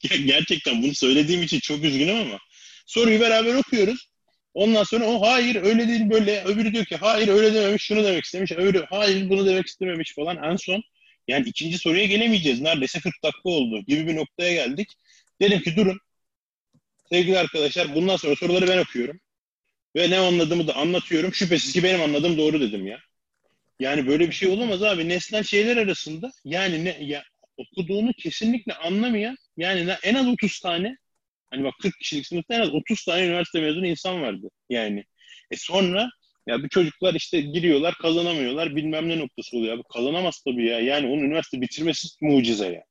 [laughs] Gerçekten bunu söylediğim için çok üzgünüm ama soruyu beraber okuyoruz. Ondan sonra o hayır öyle değil böyle. Öbürü diyor ki hayır öyle dememiş şunu demek istemiş. Öbürü hayır bunu demek istememiş. falan. En son yani ikinci soruya gelemeyeceğiz. Neredeyse 40 dakika oldu gibi bir noktaya geldik. Dedim ki durun. Sevgili arkadaşlar bundan sonra soruları ben okuyorum ve ne anladığımı da anlatıyorum. Şüphesiz ki benim anladığım doğru dedim ya. Yani böyle bir şey olamaz abi. Nesnel şeyler arasında yani ne ya okuduğunu kesinlikle anlamayan yani en az 30 tane hani bak 40 kişilik sınıfta en az 30 tane üniversite mezunu insan vardı yani. E sonra ya bu çocuklar işte giriyorlar kazanamıyorlar bilmem ne noktası oluyor. Abi kazanamaz tabii ya. Yani onun üniversite bitirmesi mucize ya.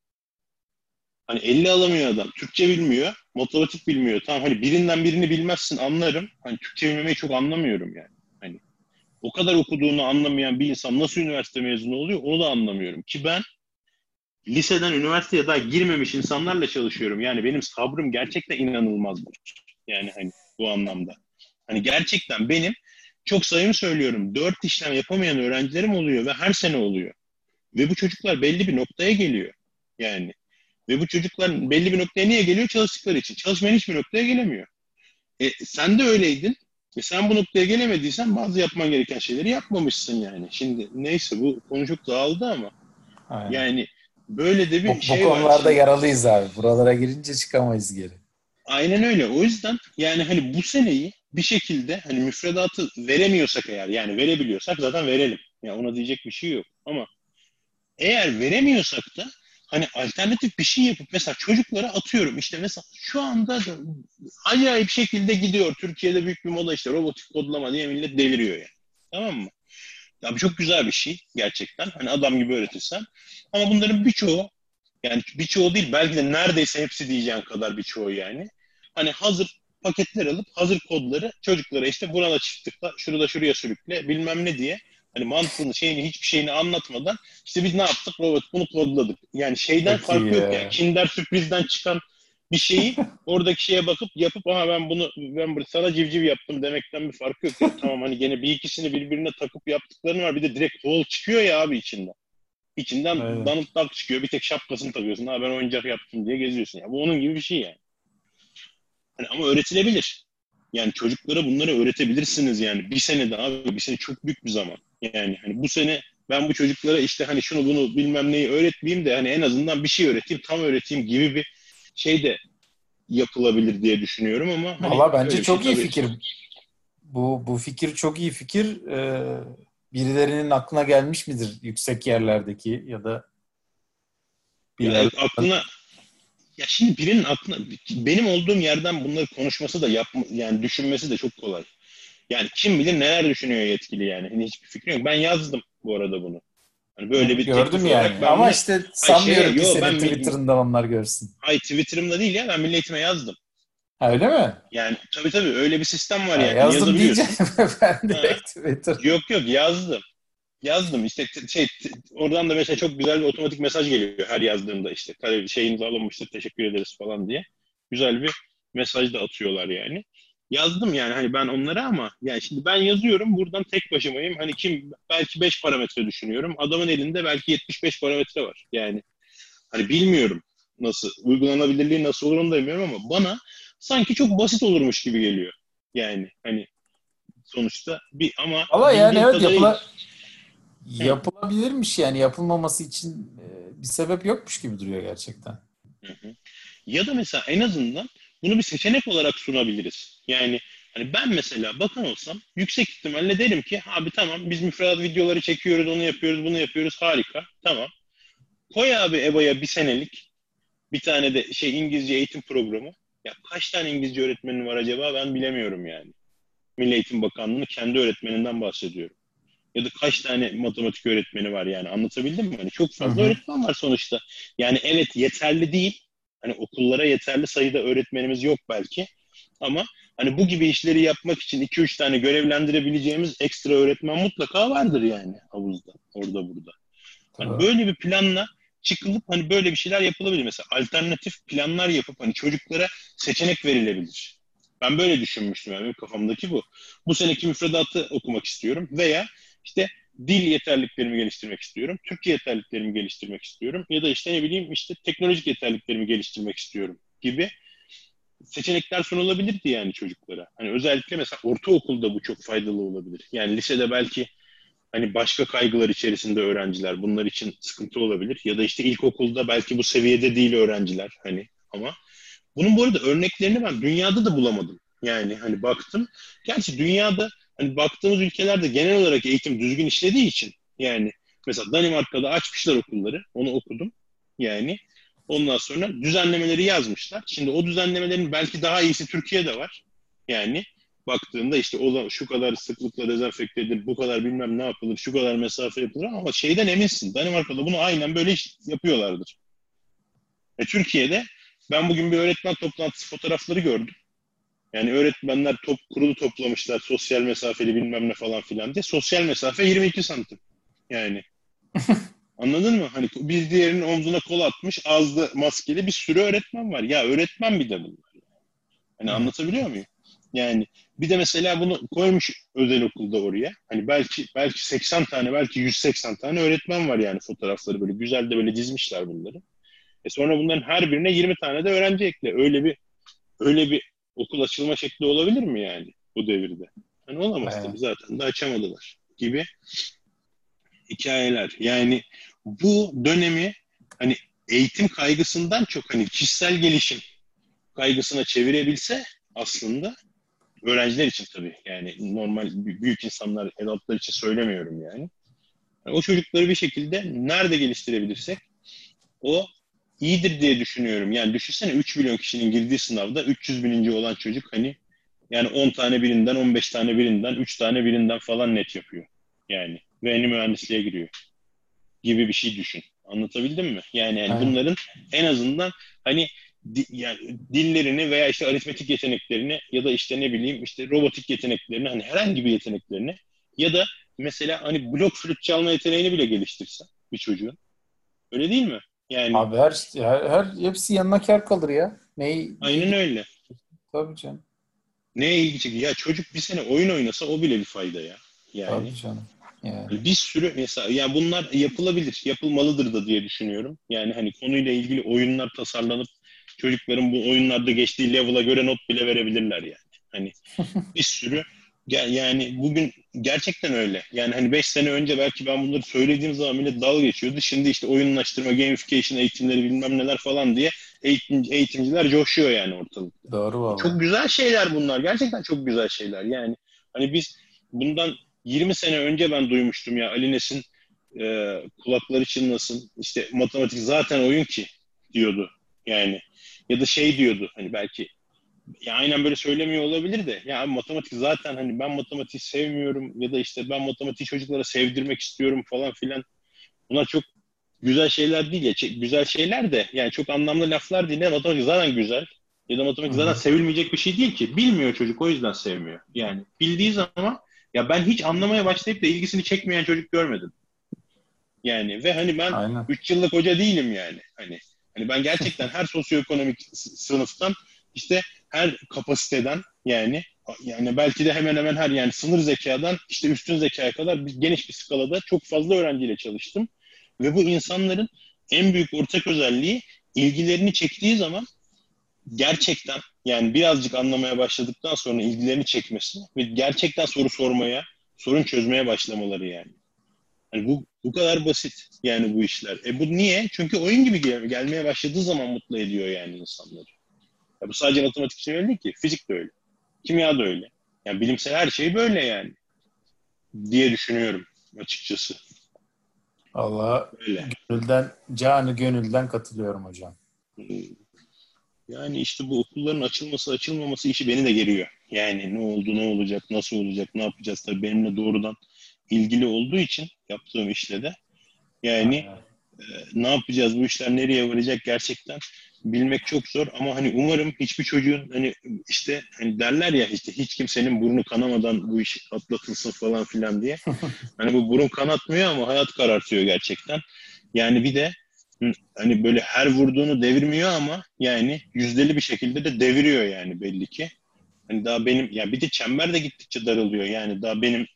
Hani 50 alamıyor adam. Türkçe bilmiyor. Matematik bilmiyor. Tamam hani birinden birini bilmezsin anlarım. Hani Türkçe bilmemeyi çok anlamıyorum yani. Hani o kadar okuduğunu anlamayan bir insan nasıl üniversite mezunu oluyor onu da anlamıyorum. Ki ben liseden üniversiteye daha girmemiş insanlarla çalışıyorum. Yani benim sabrım gerçekten inanılmazdır. Yani hani bu anlamda. Hani gerçekten benim çok sayımı söylüyorum. Dört işlem yapamayan öğrencilerim oluyor ve her sene oluyor. Ve bu çocuklar belli bir noktaya geliyor. Yani. Ve bu çocuklar belli bir noktaya niye geliyor? Çalıştıkları için. Çalışmayan hiçbir noktaya gelemiyor. E, sen de öyleydin. E, sen bu noktaya gelemediysen bazı yapman gereken şeyleri yapmamışsın yani. Şimdi neyse bu konu çok dağıldı ama. Aynen. Yani Böyle de bir bu, şey var. Bu konularda var. yaralıyız abi. Buralara girince çıkamayız geri. Aynen öyle. O yüzden yani hani bu seneyi bir şekilde hani müfredatı veremiyorsak eğer yani verebiliyorsak zaten verelim. Yani ona diyecek bir şey yok. Ama eğer veremiyorsak da hani alternatif bir şey yapıp mesela çocuklara atıyorum işte mesela şu anda acayip şekilde gidiyor. Türkiye'de büyük bir moda işte robotik kodlama diye millet deliriyor yani. Tamam mı? Ya bu çok güzel bir şey gerçekten. Hani adam gibi öğretirsen. Ama bunların birçoğu yani birçoğu değil belki de neredeyse hepsi diyeceğin kadar birçoğu yani. Hani hazır paketler alıp hazır kodları çocuklara işte burada çift tıkla, şunu da şuraya sürükle bilmem ne diye hani mantığını şeyini hiçbir şeyini anlatmadan işte biz ne yaptık robot bunu kodladık. Yani şeyden Peki farkı ya. yok yani. Kinder sürprizden çıkan bir şeyi oradaki şeye bakıp yapıp ama ben bunu ben sana civciv yaptım demekten bir farkı yok. Yani tamam hani gene bir ikisini birbirine takıp yaptıklarını var. Bir de direkt hol çıkıyor ya abi içinden. İçinden. Donald Duck çıkıyor. Bir tek şapkasını takıyorsun. Ha ben oyuncak yaptım diye geziyorsun. Ya. Bu onun gibi bir şey yani. Hani ama öğretilebilir. Yani çocuklara bunları öğretebilirsiniz yani. Bir sene daha bir sene çok büyük bir zaman. Yani hani bu sene ben bu çocuklara işte hani şunu bunu bilmem neyi öğretmeyeyim de hani en azından bir şey öğreteyim, tam öğreteyim gibi bir şey de yapılabilir diye düşünüyorum ama hani Valla bence çok şey iyi tabii. fikir. Bu bu fikir çok iyi fikir. Ee, birilerinin aklına gelmiş midir yüksek yerlerdeki ya da bir yani aklına ya şimdi birinin aklına benim olduğum yerden bunları konuşması da yapma, yani düşünmesi de çok kolay. Yani kim bilir neler düşünüyor yetkili yani. yani hiçbir fikrim yok. Ben yazdım bu arada bunu. Hani böyle bir gördüm yani. Ama bunu, işte sanmıyorum şey, ki senin ben Twitter'ında onlar görsün. Hayır Twitter'ımda değil ya ben Milli Eğitim'e yazdım. Ha, öyle mi? Yani tabii tabii öyle bir sistem var ha, yani. Yazdım diyeceğim [laughs] ben direkt Twitter. Yok yok yazdım. Yazdım işte şey oradan da mesela çok güzel bir otomatik mesaj geliyor her yazdığımda işte şeyiniz alınmıştır teşekkür ederiz falan diye. Güzel bir mesaj da atıyorlar yani yazdım yani hani ben onlara ama yani şimdi ben yazıyorum buradan tek başımayım. Hani kim belki 5 parametre düşünüyorum. Adamın elinde belki 75 parametre var. Yani hani bilmiyorum nasıl uygulanabilirliği nasıl olur onu da bilmiyorum ama bana sanki çok basit olurmuş gibi geliyor. Yani hani sonuçta bir ama ama yani evet yapıla... yapılabilirmiş yani yapılmaması için e, bir sebep yokmuş gibi duruyor gerçekten. Hı hı. Ya da mesela en azından bunu bir seçenek olarak sunabiliriz. Yani hani ben mesela bakan olsam yüksek ihtimalle derim ki abi tamam biz müfredat videoları çekiyoruz, onu yapıyoruz, bunu yapıyoruz harika. Tamam. Koy abi EBA'ya bir senelik bir tane de şey İngilizce eğitim programı. Ya kaç tane İngilizce öğretmenin var acaba ben bilemiyorum yani. Milli Eğitim Bakanlığı'nın kendi öğretmeninden bahsediyorum. Ya da kaç tane matematik öğretmeni var yani anlatabildim mi? Hani çok fazla Hı-hı. öğretmen var sonuçta. Yani evet yeterli değil Hani okullara yeterli sayıda öğretmenimiz yok belki. Ama hani bu gibi işleri yapmak için 2-3 tane görevlendirebileceğimiz ekstra öğretmen mutlaka vardır yani havuzda, orada burada. Hani böyle bir planla çıkılıp hani böyle bir şeyler yapılabilir. Mesela alternatif planlar yapıp hani çocuklara seçenek verilebilir. Ben böyle düşünmüştüm yani benim kafamdaki bu. Bu seneki müfredatı okumak istiyorum veya işte dil yeterliklerimi geliştirmek istiyorum. Türkçe yeterliklerimi geliştirmek istiyorum. Ya da işte ne bileyim işte teknolojik yeterliklerimi geliştirmek istiyorum gibi seçenekler sunulabilirdi yani çocuklara. Hani özellikle mesela ortaokulda bu çok faydalı olabilir. Yani lisede belki hani başka kaygılar içerisinde öğrenciler bunlar için sıkıntı olabilir. Ya da işte ilkokulda belki bu seviyede değil öğrenciler hani ama bunun bu arada örneklerini ben dünyada da bulamadım. Yani hani baktım. Gerçi dünyada hani baktığımız ülkelerde genel olarak eğitim düzgün işlediği için yani mesela Danimarka'da açmışlar okulları. Onu okudum. Yani ondan sonra düzenlemeleri yazmışlar. Şimdi o düzenlemelerin belki daha iyisi Türkiye'de var. Yani baktığında işte o şu kadar sıklıkla dezenfekte edilir, bu kadar bilmem ne yapılır, şu kadar mesafe yapılır ama şeyden eminsin. Danimarka'da bunu aynen böyle yapıyorlardır. E, Türkiye'de ben bugün bir öğretmen toplantısı fotoğrafları gördüm. Yani öğretmenler top kurulu toplamışlar sosyal mesafeli bilmem ne falan filan diye. Sosyal mesafe 22 santim. Yani. [laughs] Anladın mı? Hani bir diğerinin omzuna kol atmış ağızlı maskeli bir sürü öğretmen var. Ya öğretmen bir de bunlar. Hani anlatabiliyor muyum? Yani bir de mesela bunu koymuş özel okulda oraya. Hani belki belki 80 tane belki 180 tane öğretmen var yani fotoğrafları böyle güzel de böyle dizmişler bunları. E sonra bunların her birine 20 tane de öğrenci ekle. Öyle bir öyle bir okul açılma şekli olabilir mi yani bu devirde? Hani olamaz evet. tabii zaten de açamadılar gibi hikayeler. Yani bu dönemi hani eğitim kaygısından çok hani kişisel gelişim kaygısına çevirebilse aslında öğrenciler için tabii yani normal büyük insanlar, adultlar için söylemiyorum yani. yani. O çocukları bir şekilde nerede geliştirebilirsek o iyidir diye düşünüyorum. Yani düşünsene 3 milyon kişinin girdiği sınavda 300 bininci olan çocuk hani yani 10 tane birinden, 15 tane birinden, 3 tane birinden falan net yapıyor. Yani ve yeni mühendisliğe giriyor gibi bir şey düşün. Anlatabildim mi? Yani, yani bunların en azından hani di, yani dillerini veya işte aritmetik yeteneklerini ya da işte ne bileyim işte robotik yeteneklerini hani herhangi bir yeteneklerini ya da mesela hani blok flüt çalma yeteneğini bile geliştirse bir çocuğun. Öyle değil mi? Yani Abi her, her, her hepsi yanına kar kalır ya. Neyi, Aynen öyle. Tabii canım. Ne ilgi çekiyor? Ya çocuk bir sene oyun oynasa o bile bir fayda ya. Yani. Tabii canım. Yani. Bir sürü mesela yani bunlar yapılabilir, yapılmalıdır da diye düşünüyorum. Yani hani konuyla ilgili oyunlar tasarlanıp çocukların bu oyunlarda geçtiği level'a göre not bile verebilirler yani. Hani [laughs] bir sürü yani bugün gerçekten öyle. Yani hani 5 sene önce belki ben bunları söylediğim zaman millet dalga geçiyordu. Şimdi işte oyunlaştırma, gamification eğitimleri bilmem neler falan diye eğitim, eğitimciler coşuyor yani ortalıkta. Doğru valla. Çok güzel şeyler bunlar. Gerçekten çok güzel şeyler. Yani hani biz bundan 20 sene önce ben duymuştum ya Ali Nesin e, kulakları çınlasın. İşte matematik zaten oyun ki diyordu. Yani ya da şey diyordu hani belki ya aynen böyle söylemiyor olabilir de ya matematik zaten hani ben matematiği sevmiyorum ya da işte ben matematiği çocuklara sevdirmek istiyorum falan filan. Bunlar çok güzel şeyler değil ya. Güzel şeyler de yani çok anlamlı laflar değil. Ne matematik zaten güzel. Ya da matematik zaten sevilmeyecek bir şey değil ki. Bilmiyor çocuk o yüzden sevmiyor. Yani bildiği zaman ya ben hiç anlamaya başlayıp da ilgisini çekmeyen çocuk görmedim. Yani ve hani ben 3 yıllık hoca değilim yani. Hani hani ben gerçekten her sosyoekonomik sınıftan işte her kapasiteden yani yani belki de hemen hemen her yani sınır zekadan işte üstün zekaya kadar bir, geniş bir skalada çok fazla öğrenciyle çalıştım. Ve bu insanların en büyük ortak özelliği ilgilerini çektiği zaman gerçekten yani birazcık anlamaya başladıktan sonra ilgilerini çekmesi ve gerçekten soru sormaya, sorun çözmeye başlamaları yani. Yani bu bu kadar basit yani bu işler. E bu niye? Çünkü oyun gibi gel- gelmeye başladığı zaman mutlu ediyor yani insanları. Ya bu sadece matematik için öyle değil ki. Fizik de öyle. Kimya da öyle. Yani bilimsel her şey böyle yani. Diye düşünüyorum açıkçası. Allah gönülden, canı gönülden katılıyorum hocam. Hmm. Yani işte bu okulların açılması açılmaması işi beni de geriyor. Yani ne oldu, ne olacak, nasıl olacak, ne yapacağız tabii benimle doğrudan ilgili olduğu için yaptığım işle de. Yani e, ne yapacağız, bu işler nereye varacak gerçekten bilmek çok zor ama hani umarım hiçbir çocuğun hani işte hani derler ya işte hiç kimsenin burnu kanamadan bu iş atlatılsın falan filan diye. [laughs] hani bu burun kanatmıyor ama hayat karartıyor gerçekten. Yani bir de hani böyle her vurduğunu devirmiyor ama yani yüzdeli bir şekilde de deviriyor yani belli ki. Hani daha benim yani bir de çember de gittikçe daralıyor. Yani daha benim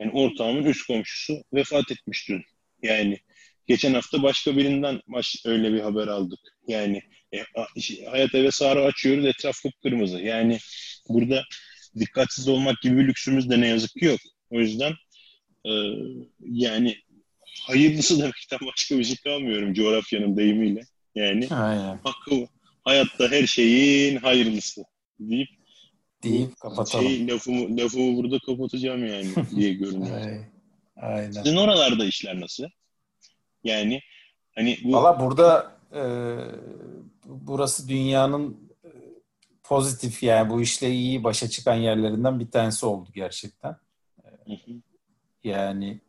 yani ortağımın üst komşusu vefat etmiş dün. Yani geçen hafta başka birinden baş, öyle bir haber aldık. Yani e, hayat eve sarı açıyoruz etraf kıpkırmızı. Yani burada dikkatsiz olmak gibi bir lüksümüz de ne yazık ki yok. O yüzden e, yani hayırlısı demekten başka bir şey kalmıyorum coğrafyanın deyimiyle. Yani Aynen. hakkı, hayatta her şeyin hayırlısı deyip deyip kapatalım. Şey, lafımı, lafımı burada kapatacağım yani diye [laughs] görünüyor. Aynen. Sizin oralarda işler nasıl? Yani hani bu... Valla burada e, burası dünyanın e, pozitif yani bu işle iyi başa çıkan yerlerinden bir tanesi oldu gerçekten. Yani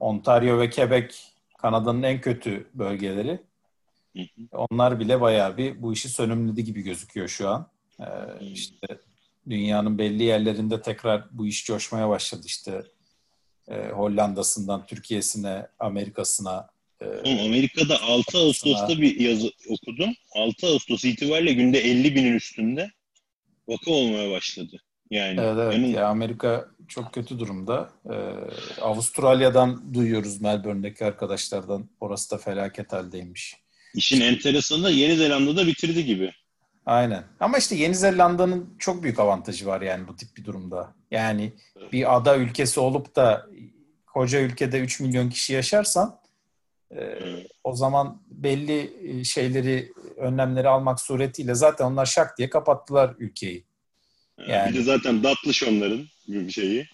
Ontario ve Quebec Kanada'nın en kötü bölgeleri. Onlar bile bayağı bir bu işi sönümledi gibi gözüküyor şu an. Ee, işte dünyanın belli yerlerinde tekrar bu iş coşmaya başladı. İşte e, Hollanda'sından Türkiye'sine, Amerika'sına. E, Amerika'da 6 Ağustos'ta bir yazı okudum. 6 Ağustos itibariyle günde 50 binin üstünde vaka olmaya başladı. Yani evet, evet. Benim... Ya Amerika çok kötü durumda. Ee, Avustralya'dan duyuyoruz Melbourne'deki arkadaşlardan. Orası da felaket haldeymiş. İşin enteresanı da Yeni Zelanda'da bitirdi gibi. Aynen. Ama işte Yeni Zelanda'nın çok büyük avantajı var yani bu tip bir durumda. Yani bir ada ülkesi olup da koca ülkede 3 milyon kişi yaşarsan e, o zaman belli e, şeyleri, önlemleri almak suretiyle zaten onlar şak diye kapattılar ülkeyi. Yani. Bir de zaten Datlış onların bir şeyi.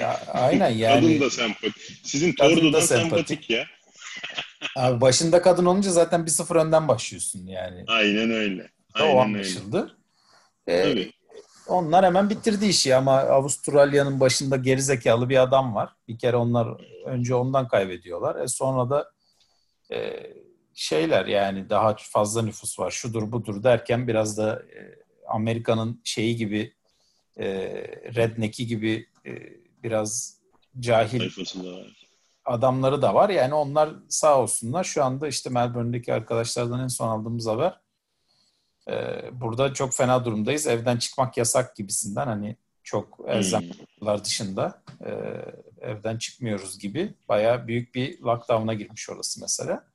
Ya, aynen [laughs] yani. Kadın da sempatik. Sizin Tordo'dan sempatik. sempatik ya. [laughs] Abi başında kadın olunca zaten bir sıfır önden başlıyorsun yani. Aynen öyle. Aynen o anlaşıldı. Öyle. Ee, onlar hemen bitirdi işi ama Avustralya'nın başında gerizekalı bir adam var. Bir kere onlar önce ondan kaybediyorlar. E sonra da e, şeyler yani daha fazla nüfus var şudur budur derken biraz da e, Amerika'nın şeyi gibi e, redneck'i gibi e, biraz cahil adamları da var. Yani onlar sağ olsunlar. Şu anda işte Melbourne'deki arkadaşlardan en son aldığımız haber e, burada çok fena durumdayız. Evden çıkmak yasak gibisinden hani çok elzemler hmm. dışında e, evden çıkmıyoruz gibi. Bayağı büyük bir lockdown'a girmiş orası mesela.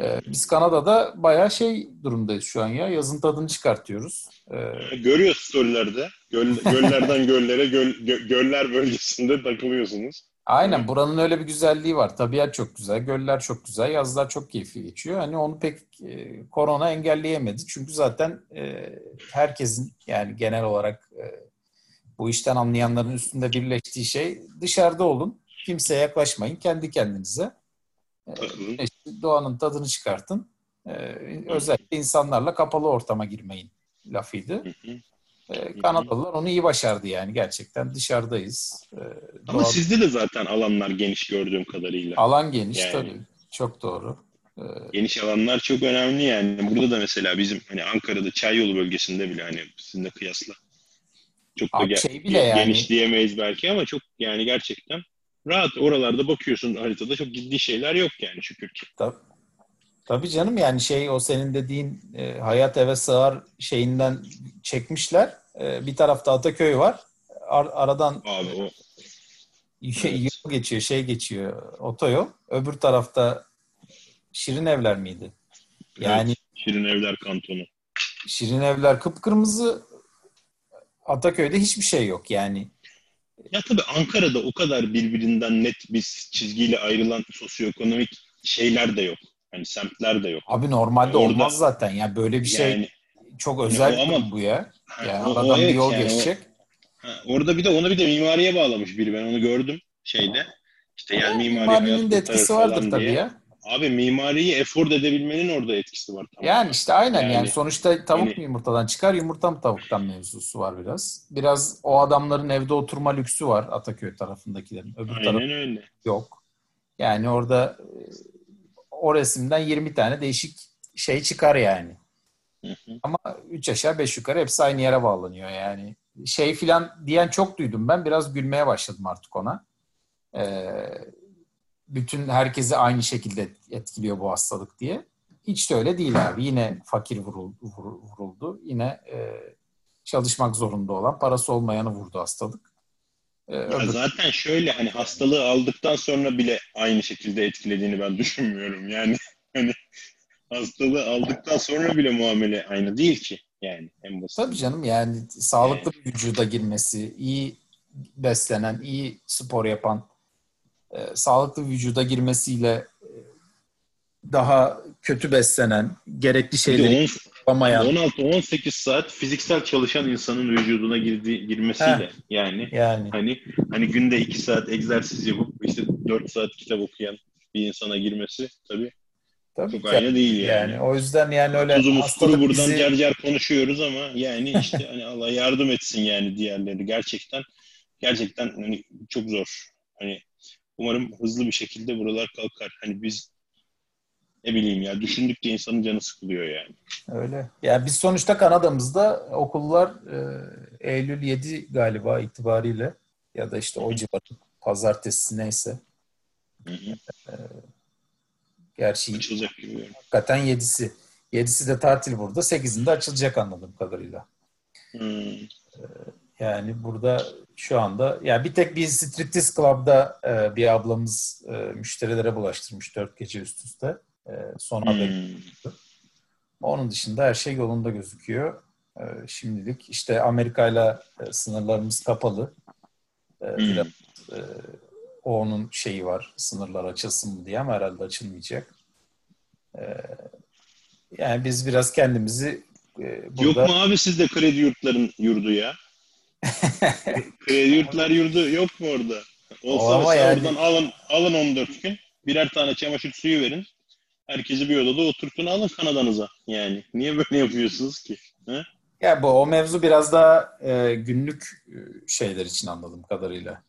Ee, biz Kanada'da bayağı şey durumdayız şu an ya. Yazın tadını çıkartıyoruz. Ee... Görüyoruz storylerde. Göl, göllerden göllere, göl, gö, göller bölgesinde takılıyorsunuz. Aynen buranın öyle bir güzelliği var. Tabiat çok güzel, göller çok güzel, yazlar çok keyifli geçiyor. Hani onu pek e, korona engelleyemedi. Çünkü zaten e, herkesin yani genel olarak e, bu işten anlayanların üstünde birleştiği şey dışarıda olun, kimseye yaklaşmayın, kendi kendinize. E, doğanın tadını çıkartın. E, özellikle insanlarla kapalı ortama girmeyin lafıydı. E, Kanadalılar onu iyi başardı yani gerçekten dışarıdayız. E, Ama doğal... sizde de zaten alanlar geniş gördüğüm kadarıyla. Alan geniş yani. tabii. Çok doğru. E, geniş alanlar çok önemli yani. Burada da mesela bizim hani Ankara'da Çayyolu bölgesinde bile hani sizinle kıyasla çok da Abi şey bile yani. geniş diyemeyiz belki ama çok yani gerçekten rahat oralarda bakıyorsun haritada çok ciddi şeyler yok yani şükür ki. Tabii. Tabii canım yani şey o senin dediğin e, hayat eve sığar şeyinden çekmişler. E, bir tarafta Ataköy var. Ar- aradan Abi o şey, evet. yol geçiyor, şey geçiyor, otoyol. Öbür tarafta Şirin Evler miydi? Yani evet, Şirin Evler kantonu. Şirin Evler kıpkırmızı Ataköy'de hiçbir şey yok yani. Ya tabii Ankara'da o kadar birbirinden net bir çizgiyle ayrılan sosyoekonomik şeyler de yok. Hani semtler de yok. Abi normalde Orada, olmaz zaten. Ya böyle bir şey yani, çok özel yani ama, bu ya. Yani ha, aradan bir yol yani geçecek. O, ha, orada bir de onu bir de mimariye bağlamış biri. Ben onu gördüm şeyde. İşte yani mimari mimarinin de etkisi vardır tabii diye. ya. Abi mimariyi efor edebilmenin orada etkisi var. Tamam. Yani işte aynen yani, yani sonuçta tavuk yani, mu yumurtadan çıkar yumurta mı tavuktan mevzusu var biraz. Biraz o adamların evde oturma lüksü var Ataköy tarafındakilerin. Öbür aynen taraf öyle. yok. Yani orada e, o resimden 20 tane değişik şey çıkar yani. Hı hı. Ama 3 aşağı 5 yukarı hepsi aynı yere bağlanıyor yani. Şey filan diyen çok duydum ben. Biraz gülmeye başladım artık ona. Ee, bütün herkesi aynı şekilde etkiliyor bu hastalık diye. Hiç de öyle değil abi. Yine fakir vuruldu. vuruldu. Yine e, çalışmak zorunda olan, parası olmayanı vurdu hastalık. E, ya zaten şöyle hani hastalığı aldıktan sonra bile aynı şekilde etkilediğini ben [laughs] düşünmüyorum. Yani hani hastalığı aldıktan sonra bile muamele aynı değil ki. Yani en basit. Tabii canım yani sağlıklı bir vücuda girmesi, iyi beslenen, iyi spor yapan, e, sağlıklı vücuda girmesiyle e, daha kötü beslenen, gerekli şeyleri yapamayan. 16-18 saat fiziksel çalışan insanın vücuduna girdi, girmesiyle Heh, yani, yani hani hani günde 2 saat egzersiz yapıp işte 4 saat kitap okuyan bir insana girmesi tabii Tabii Çok aynı değil yani. yani. O yüzden yani öyle Tuzumuz kuru buradan bizi... cer cer konuşuyoruz ama yani işte hani Allah yardım etsin yani diğerleri. Gerçekten gerçekten hani çok zor. Hani umarım hızlı bir şekilde buralar kalkar. Hani biz ne bileyim ya düşündükçe insanın canı sıkılıyor yani. Öyle. Yani biz sonuçta Kanada'mızda okullar e, Eylül 7 galiba itibariyle ya da işte o civarı pazartesi neyse. Hı hı. E, gerçi açılacak gibi. Hakikaten 7'si. 7'si de tatil burada. 8'inde açılacak anladığım kadarıyla. Hmm. E, yani burada şu anda yani bir tek bir striptease club'da e, bir ablamız e, müşterilere bulaştırmış dört gece üst üste. E, son hmm. haberi. Onun dışında her şey yolunda gözüküyor. E, şimdilik işte Amerika ile sınırlarımız kapalı. E, hmm. Biraz e, o onun şeyi var. Sınırlar açılsın mı diye ama herhalde açılmayacak. E, yani biz biraz kendimizi e, burada... Yok mu abi sizde kredi yurtların yurdu ya? [laughs] kredi yurtlar yurdu yok mu orada? Olsa mesela yani... oradan alın, alın 14 gün. Birer tane çamaşır suyu verin. Herkesi bir odada oturtun alın Kanada'nıza. Yani niye böyle yapıyorsunuz ki? He? Ya bu o mevzu biraz daha e, günlük e, şeyler için anladığım kadarıyla.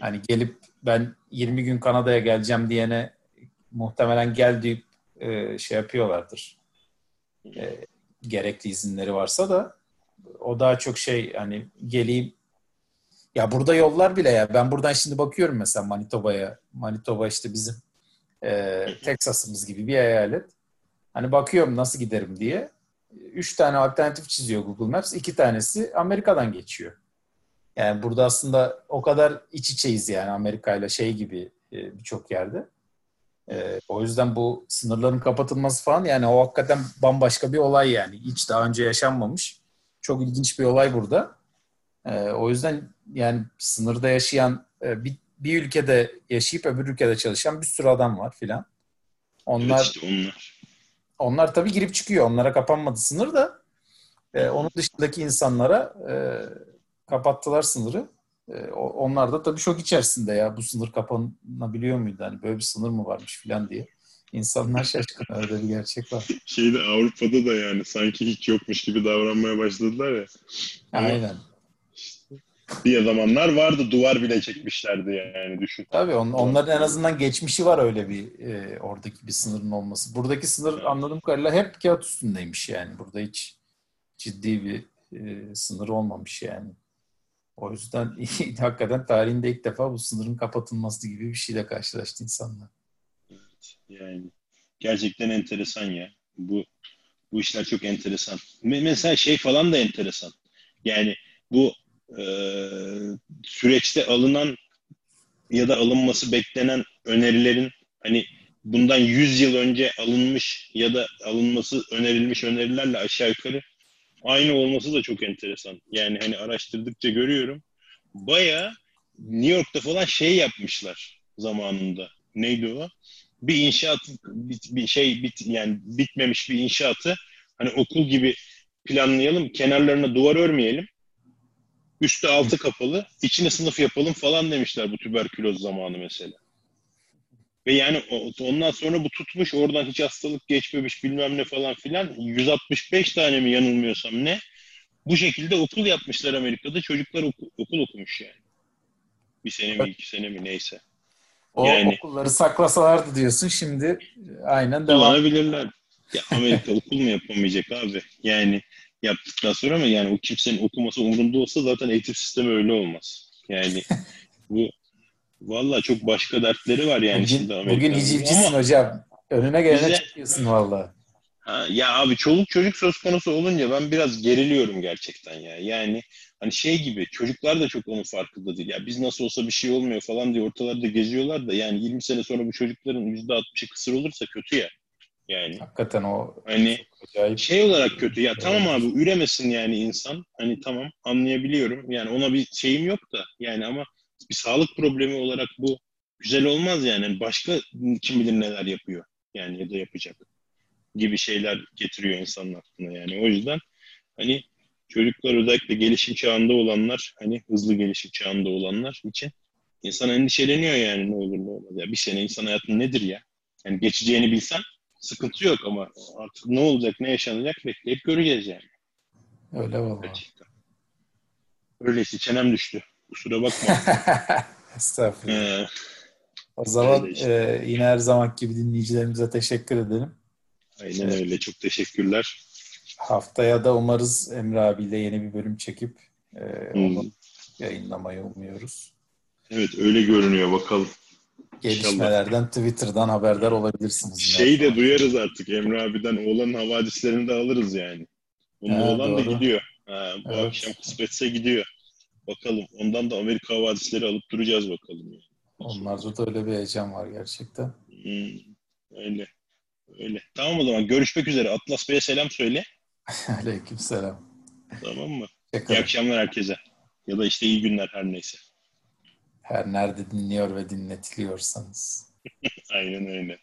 Hani gelip ben 20 gün Kanada'ya geleceğim diyene muhtemelen gel deyip e, şey yapıyorlardır. E, gerekli izinleri varsa da o daha çok şey hani geleyim ya burada yollar bile ya ben buradan şimdi bakıyorum mesela Manitoba'ya Manitoba işte bizim e, Texas'ımız gibi bir eyalet. Hani bakıyorum nasıl giderim diye. Üç tane alternatif çiziyor Google Maps. iki tanesi Amerika'dan geçiyor. Yani burada aslında o kadar iç içeyiz yani Amerika ile şey gibi e, birçok yerde. E, o yüzden bu sınırların kapatılması falan yani o hakikaten bambaşka bir olay yani. Hiç daha önce yaşanmamış. Çok ilginç bir olay burada. E, o yüzden yani sınırda yaşayan bir bir ülkede yaşayıp öbür ülkede çalışan bir sürü adam var filan. Onlar, evet işte onlar. Onlar tabii girip çıkıyor. Onlara kapanmadı sınır da. E, onun dışındaki insanlara e, kapattılar sınırı. E, onlar da tabii şok içerisinde ya bu sınır kapanabiliyor muydu? Hani böyle bir sınır mı varmış filan diye. İnsanlar şaşkın. Öyle bir gerçek var. [laughs] Şeyde Avrupa'da da yani sanki hiç yokmuş gibi davranmaya başladılar ya. Aynen bir zamanlar vardı. Duvar bile çekmişlerdi yani düşün. Tabii on, onların en azından geçmişi var öyle bir e, oradaki bir sınırın olması. Buradaki sınır anladığım kadarıyla hep kağıt üstündeymiş yani. Burada hiç ciddi bir e, sınır olmamış yani. O yüzden [laughs] hakikaten tarihinde ilk defa bu sınırın kapatılması gibi bir şeyle karşılaştı insanlar. Evet, yani gerçekten enteresan ya. Bu bu işler çok enteresan. Mesela şey falan da enteresan. Yani bu e, süreçte alınan ya da alınması beklenen önerilerin hani bundan 100 yıl önce alınmış ya da alınması önerilmiş önerilerle aşağı yukarı aynı olması da çok enteresan. Yani hani araştırdıkça görüyorum. Baya New York'ta falan şey yapmışlar zamanında. Neydi o? Bir inşaat bir şey bit yani bitmemiş bir inşaatı hani okul gibi planlayalım. Kenarlarına duvar örmeyelim. Üstü altı kapalı. içine sınıf yapalım falan demişler bu tüberküloz zamanı mesela. Ve yani ondan sonra bu tutmuş oradan hiç hastalık geçmemiş bilmem ne falan filan. 165 tane mi yanılmıyorsam ne? Bu şekilde okul yapmışlar Amerika'da. Çocuklar oku, okul okumuş yani. Bir sene mi iki sene mi neyse. O yani, okulları saklasalardı diyorsun şimdi aynen devam. Kullanabilirler. Ya Amerika okul mu yapamayacak abi? Yani yaptıktan sonra ama yani o kimsenin okuması umurunda olsa zaten eğitim sistemi öyle olmaz. Yani bu Valla çok başka dertleri var yani bugün, şimdi Bugün hicivcisin hocam. Önüne gelene Bize- çıkıyorsun valla. Ya abi çoluk çocuk söz konusu olunca ben biraz geriliyorum gerçekten ya. Yani hani şey gibi çocuklar da çok onun farkında değil. Ya biz nasıl olsa bir şey olmuyor falan diye ortalarda geziyorlar da yani 20 sene sonra bu çocukların %60'ı kısır olursa kötü ya. Yani Hakikaten o hani acayip. şey olarak kötü. Ya tamam abi üremesin yani insan. Hani tamam anlayabiliyorum. Yani ona bir şeyim yok da yani ama bir sağlık problemi olarak bu güzel olmaz yani. Yani Başka kim bilir neler yapıyor yani ya da yapacak gibi şeyler getiriyor insanın aklına yani. O yüzden hani çocuklar özellikle gelişim çağında olanlar hani hızlı gelişim çağında olanlar için insan endişeleniyor yani ne olur ne olmaz. Ya bir sene insan hayatı nedir ya? Yani geçeceğini bilsen sıkıntı yok ama artık ne olacak ne yaşanacak bekleyip göreceğiz yani. Öyle valla. Öyleyse çenem düştü. Kusura bakma. [laughs] Estağfurullah. Ee, O zaman işte. e, yine her zaman gibi dinleyicilerimize teşekkür edelim. aynen öyle. Çok teşekkürler. Haftaya da umarız Emre abiyle yeni bir bölüm çekip e, Hmm. yayınlamayı umuyoruz. Evet öyle görünüyor bakalım. Gelişmelerden Twitter'dan haberdar olabilirsiniz. yine. Şey de duyarız artık Emre abiden oğlanın havadislerini de alırız yani. Onun Ha, oğlan da doğru. gidiyor. Ha, bu Evet. akşam kısmetse gidiyor. Bakalım. Ondan da Amerika havadisleri alıp duracağız bakalım. Yani. Onlarda da öyle bir heyecan var gerçekten. Hmm, öyle. Öyle. Tamam o zaman görüşmek üzere. Atlas Bey'e selam söyle. [laughs] Aleykümselam. Tamam mı? İyi akşamlar herkese. Ya da işte iyi günler her neyse. Her nerede dinliyor ve dinletiliyorsanız. [laughs] Aynen öyle.